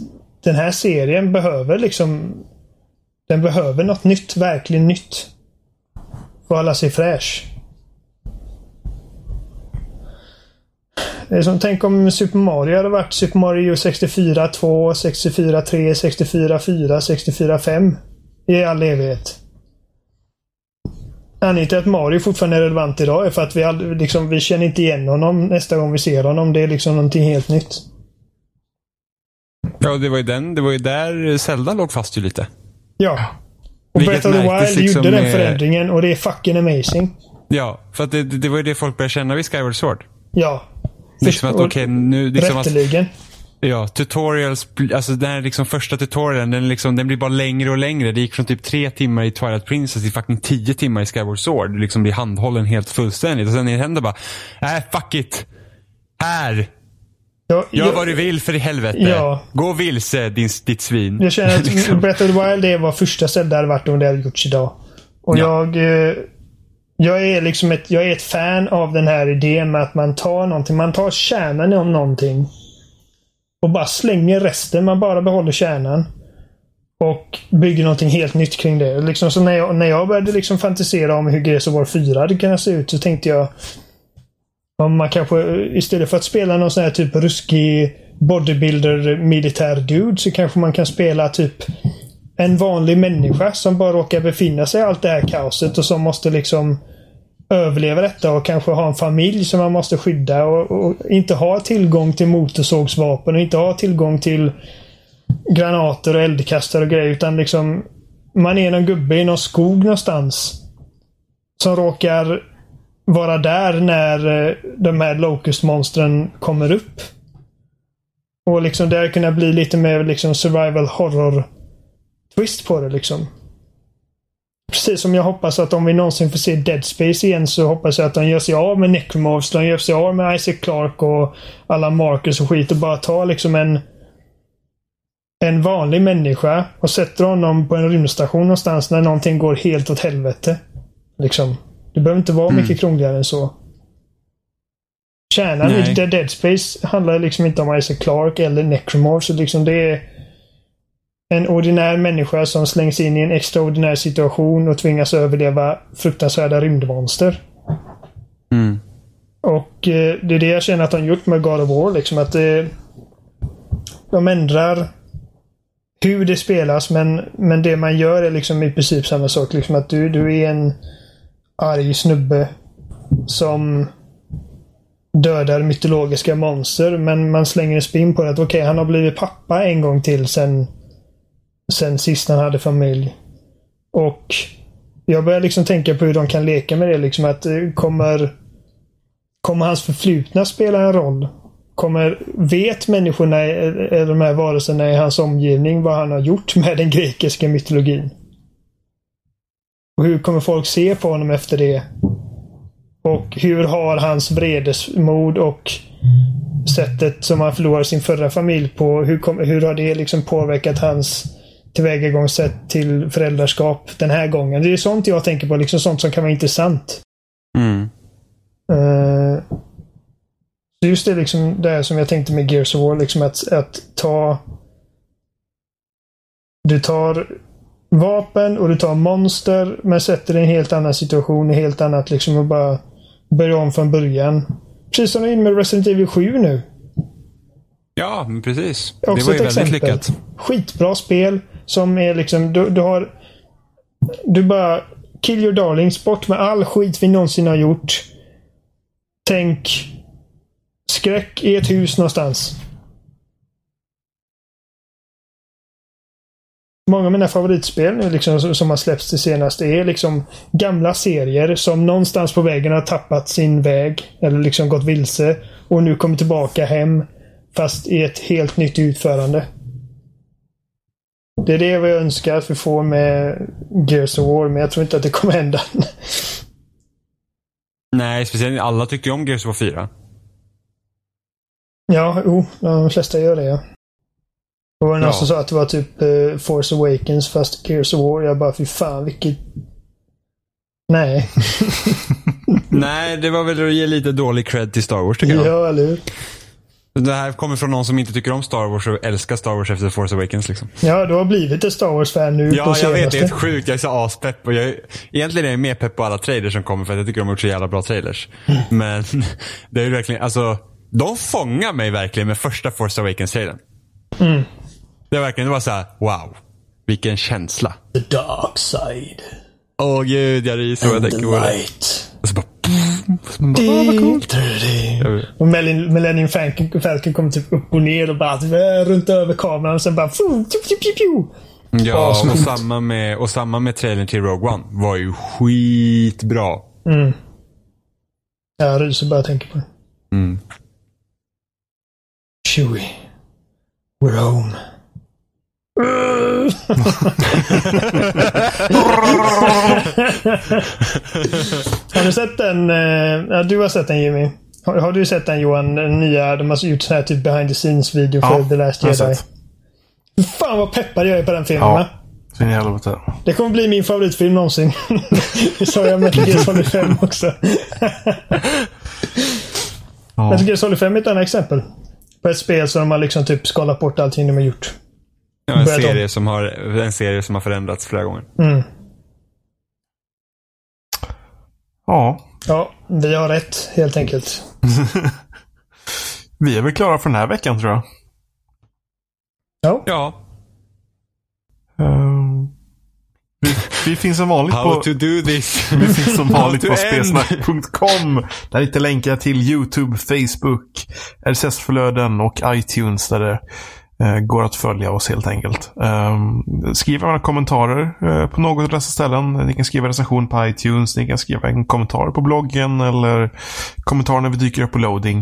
[SPEAKER 3] den här serien behöver liksom den behöver något nytt, verkligen nytt. För att hålla sig fräsch. Det är som, tänk om Super Mario hade varit Super Mario 64 2, 64 3, 64 4, 64 5 i all evighet. Anledningen till att Mario fortfarande är relevant idag är för att vi, aldrig, liksom, vi känner inte igen honom nästa gång vi ser honom. Det är liksom någonting helt nytt.
[SPEAKER 2] Ja, det var ju den, det var ju där Zelda låg fast ju lite.
[SPEAKER 3] Ja. Och
[SPEAKER 2] Vilket
[SPEAKER 3] Breath of the Wild
[SPEAKER 2] liksom
[SPEAKER 3] gjorde den
[SPEAKER 2] med-
[SPEAKER 3] förändringen och det är fucking amazing.
[SPEAKER 2] Ja, för att det, det var ju det folk började känna vid Skyward Sword.
[SPEAKER 3] Ja.
[SPEAKER 2] Liksom att okej, nu liksom att,
[SPEAKER 3] Rätteligen.
[SPEAKER 2] ja, tutorials, alltså den här liksom första tutorialen, den, liksom, den blir bara längre och längre. Det gick från typ tre timmar i Twilight Princess till fucking tio timmar i Skyward Sword. Du liksom blir handhållen helt fullständigt. Och sen i händer bara, äh, fuck it. Här!
[SPEAKER 3] Ja,
[SPEAKER 2] Gör
[SPEAKER 3] jag,
[SPEAKER 2] vad du vill för i helvete.
[SPEAKER 3] Ja.
[SPEAKER 2] Gå vilse din, ditt svin.
[SPEAKER 3] jag känner att
[SPEAKER 2] Liksom.
[SPEAKER 3] Breath of the Wild det var första Zelda hade varit om det hade gjorts idag. Och
[SPEAKER 2] Ja.
[SPEAKER 3] jag... eh, Jag är liksom ett, jag är ett fan av den här idén med att man tar någonting. Man tar kärnan om någonting. Och bara slänger resten. Man bara behåller kärnan. Och bygger någonting helt nytt kring det. Liksom så när jag, när jag började liksom fantisera om hur Gears of War 4 hade kunnat se ut så tänkte jag man kanske eh, istället för att spela någon sån här typ ruskig bodybuilder militär dude så kanske man kan spela typ en vanlig människa som bara råkar befinna sig i allt det här kaoset och som måste liksom överleva detta och kanske ha en familj som man måste skydda och, och inte ha tillgång till motorsågsvapen och inte ha tillgång till granater och eldkastare och grejer utan liksom man är någon gubbe i någon skog någonstans som råkar vara där när eh, de här Locust-monstren kommer upp. Och liksom där kunna bli lite mer liksom survival horror twist på det liksom. Precis som jag hoppas att om vi någonsin får se Dead Space igen så hoppas jag att de gör sig av med Necromorphs, de gör sig av med Isaac Clark och alla Marcus och skit och bara tar liksom en en vanlig människa och sätter honom på en rymdstation någonstans när någonting går helt åt helvete. Liksom. Det behöver inte vara mycket krångligare än så. Kärnan i Dead Space handlar liksom inte om Isaac Clarke eller Necromorph. Så liksom det är en ordinär människa som slängs in i en extraordinär situation och tvingas överleva fruktansvärda rymdmonster.
[SPEAKER 2] Mm.
[SPEAKER 3] Och eh, det är det jag känner att de gjort med God of War. Liksom att det, de ändrar hur det spelas men, men det man gör är liksom i princip samma sak. Liksom att du, du är en arg snubbe som dödar mytologiska monster men man slänger en spin på det att okej, okay, han har blivit pappa en gång till sen, sen sist han hade familj. Och jag börjar liksom tänka på hur de kan leka med det. Liksom att eh, kommer, kommer hans förflutna spela en roll? Kommer, vet människorna, eller de här varelserna i hans omgivning vad han har gjort med den grekiska mytologin? Och hur kommer folk se på honom efter det? Och hur har hans vredesmod och sättet som han förlorade sin förra familj på, hur, kom, hur har det liksom påverkat hans tillvägagångssätt till föräldraskap den här gången? Det är sånt jag tänker på, liksom sånt som kan vara intressant.
[SPEAKER 2] Mm.
[SPEAKER 3] Uh, just det liksom det som jag tänkte med Gears of War, liksom att, att ta... Du tar vapen och du tar monster men sätter det i en helt annan situation, i helt annat liksom och bara börja om från början. Precis som de är med Resident Evil 7 nu.
[SPEAKER 2] Ja, men precis.
[SPEAKER 3] Också
[SPEAKER 2] det var ju väldigt
[SPEAKER 3] exempel.
[SPEAKER 2] lyckat.
[SPEAKER 3] Skitbra spel som är liksom, du, du har... Du bara kill your darlings, bort med all skit vi någonsin har gjort. Tänk skräck i ett hus någonstans. Många av mina favoritspel nu liksom, som har släppts det senaste är liksom gamla serier som någonstans på vägen har tappat sin väg. Eller liksom gått vilse. Och nu kommer tillbaka hem. Fast i ett helt nytt utförande. Det är det jag önskar att vi får med Gears of War, men jag tror inte att det kommer hända.
[SPEAKER 2] Nej, speciellt alla tyckte ju om Gears of War 4.
[SPEAKER 3] Ja, jo. De flesta gör det, ja. Det var någon
[SPEAKER 2] Ja.
[SPEAKER 3] som sa att det var typ eh, Force Awakens fast Gears of War. Jag bara, fy fan vilket... Nej.
[SPEAKER 2] Nej, det var väl att ge lite dålig cred till Star Wars tycker jag.
[SPEAKER 3] ja, eller hur?
[SPEAKER 2] Det här kommer från någon som inte tycker om Star Wars och älskar Star Wars efter Force Awakens liksom.
[SPEAKER 3] Ja, du har blivit ett Star Wars-fan nu
[SPEAKER 2] Ja, jag
[SPEAKER 3] senaste.
[SPEAKER 2] vet. Det är helt sjukt. Jag är så aspepp. Och jag, egentligen är jag mer pepp på alla trailers som kommer för att jag tycker de har gjort så jävla bra trailers. Men det är ju verkligen, alltså. De fångar mig verkligen med första Force Awakens-trailern.
[SPEAKER 3] Mm.
[SPEAKER 2] Det är verkligen, det var så här: wow. Vilken känsla.
[SPEAKER 3] The dark side.
[SPEAKER 2] Åh gud, jag ryser när jag tänker på det. Och så bara, åh vad coolt.
[SPEAKER 3] Och Millennium Falcon, kommer typ upp och ner och bara äh, runt över kameran och sen bara... Pju, pju, pju, pju.
[SPEAKER 2] Ja, och samma, med, och samma med trailern till Rogue One. Var ju skitbra.
[SPEAKER 3] Jag ryser bara jag tänker på det.
[SPEAKER 2] Mm.
[SPEAKER 3] Chewie. We're home. Har du sett den? eh, Ja, du har sett den Jimmy. Har, har du sett den Johan? Den nya, de har gjort sån här typ behind the scenes video för
[SPEAKER 1] Ja,
[SPEAKER 3] The Last Jedi.
[SPEAKER 1] sett.
[SPEAKER 3] Fan vad peppad jag är på den filmen.
[SPEAKER 1] Ja.
[SPEAKER 3] va?
[SPEAKER 1] Så in i helvete.
[SPEAKER 3] Det kommer bli min favoritfilm någonsin. det sa jag med Metal Gear Solid 5 också.
[SPEAKER 1] Ja.
[SPEAKER 3] Metal Gear Solid 5 är ett annat exempel. På ett spel som de har liksom typ skalat bort allting de har gjort.
[SPEAKER 2] Ja, en, serie som har, en serie som har förändrats flera gånger.
[SPEAKER 3] Mm.
[SPEAKER 1] ja.
[SPEAKER 3] Ja, vi har rätt helt enkelt.
[SPEAKER 1] Vi är väl klara för den här veckan tror jag.
[SPEAKER 3] Ja,
[SPEAKER 2] Ja.
[SPEAKER 1] Ehm, vi, vi finns som vanligt
[SPEAKER 2] How
[SPEAKER 1] på...
[SPEAKER 2] to do this.
[SPEAKER 1] Vi finns som vanligt
[SPEAKER 2] How
[SPEAKER 1] på spelsnack.com. Där hittar länkar till YouTube, Facebook, RSS-flöden och iTunes där det går att följa oss helt enkelt. Um, skriv några kommentarer eh, på något av dessa ställen. Ni kan skriva recension på iTunes, ni kan skriva en kommentar på bloggen eller kommentar när vi dyker upp på loading.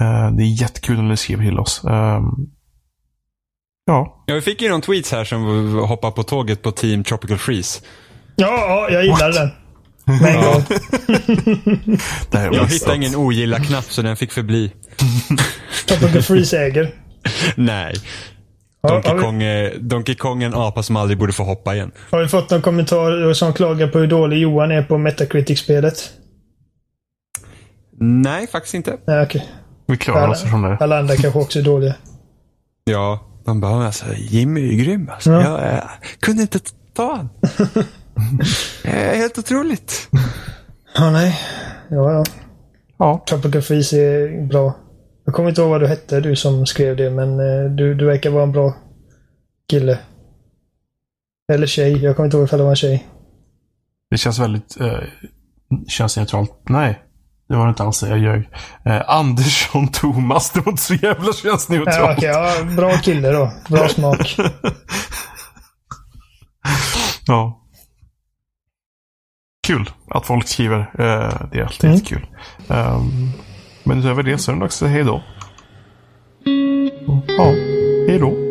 [SPEAKER 1] Eh, det är jättekul när ni skriver till oss. Ehm, ja,
[SPEAKER 2] Ja, vi fick ju någon tweets här som hoppar på tåget på Team Tropical Freeze.
[SPEAKER 3] ja, ja jag gillade den. Med en gång.
[SPEAKER 1] det här är
[SPEAKER 2] Jag hittade ingen ogilla-knapp så den fick förbli.
[SPEAKER 3] Tropical Freeze äger.
[SPEAKER 2] Nej. Donkey,
[SPEAKER 3] har, vi,
[SPEAKER 2] Kong, är- Donkey Kong är en apa som aldrig borde få hoppa igen.
[SPEAKER 3] har vi fått någon kommentar som klagar på hur dålig Johan är på Metacritic-spelet?
[SPEAKER 2] Nej, faktiskt inte.
[SPEAKER 3] Nej, okej.
[SPEAKER 1] Vi klarar oss från det.
[SPEAKER 3] Alla andra kanske också är dåliga.
[SPEAKER 2] Ja, man bara, alltså Jimmy är ju grym alltså.
[SPEAKER 3] Ja.
[SPEAKER 2] Jag eh, kunde inte ta han. Eh, Helt otroligt.
[SPEAKER 3] Ja, nej. Ja, ja.
[SPEAKER 1] Ja,
[SPEAKER 3] Tropical Freeze är bra. Jag kommer inte ihåg vad du hette, du som skrev det, men eh, du, du verkar vara en bra kille. Eller tjej. Jag kommer inte ihåg ifall det var en tjej.
[SPEAKER 1] Det känns väldigt eh, könsneutralt. Nej, det var det inte alls. Jag ljög. Eh, Andersson Thomas. Det var inte så jävla
[SPEAKER 3] Ja,
[SPEAKER 1] könsneutralt.
[SPEAKER 3] okej, ja, bra kille då. Bra smak.
[SPEAKER 1] Ja. Kul att folk skriver. Eh, det är alltid
[SPEAKER 3] Mm.
[SPEAKER 1] jättekul. Um, men utöver det så är det dags att säga hej då. Ja, hej då.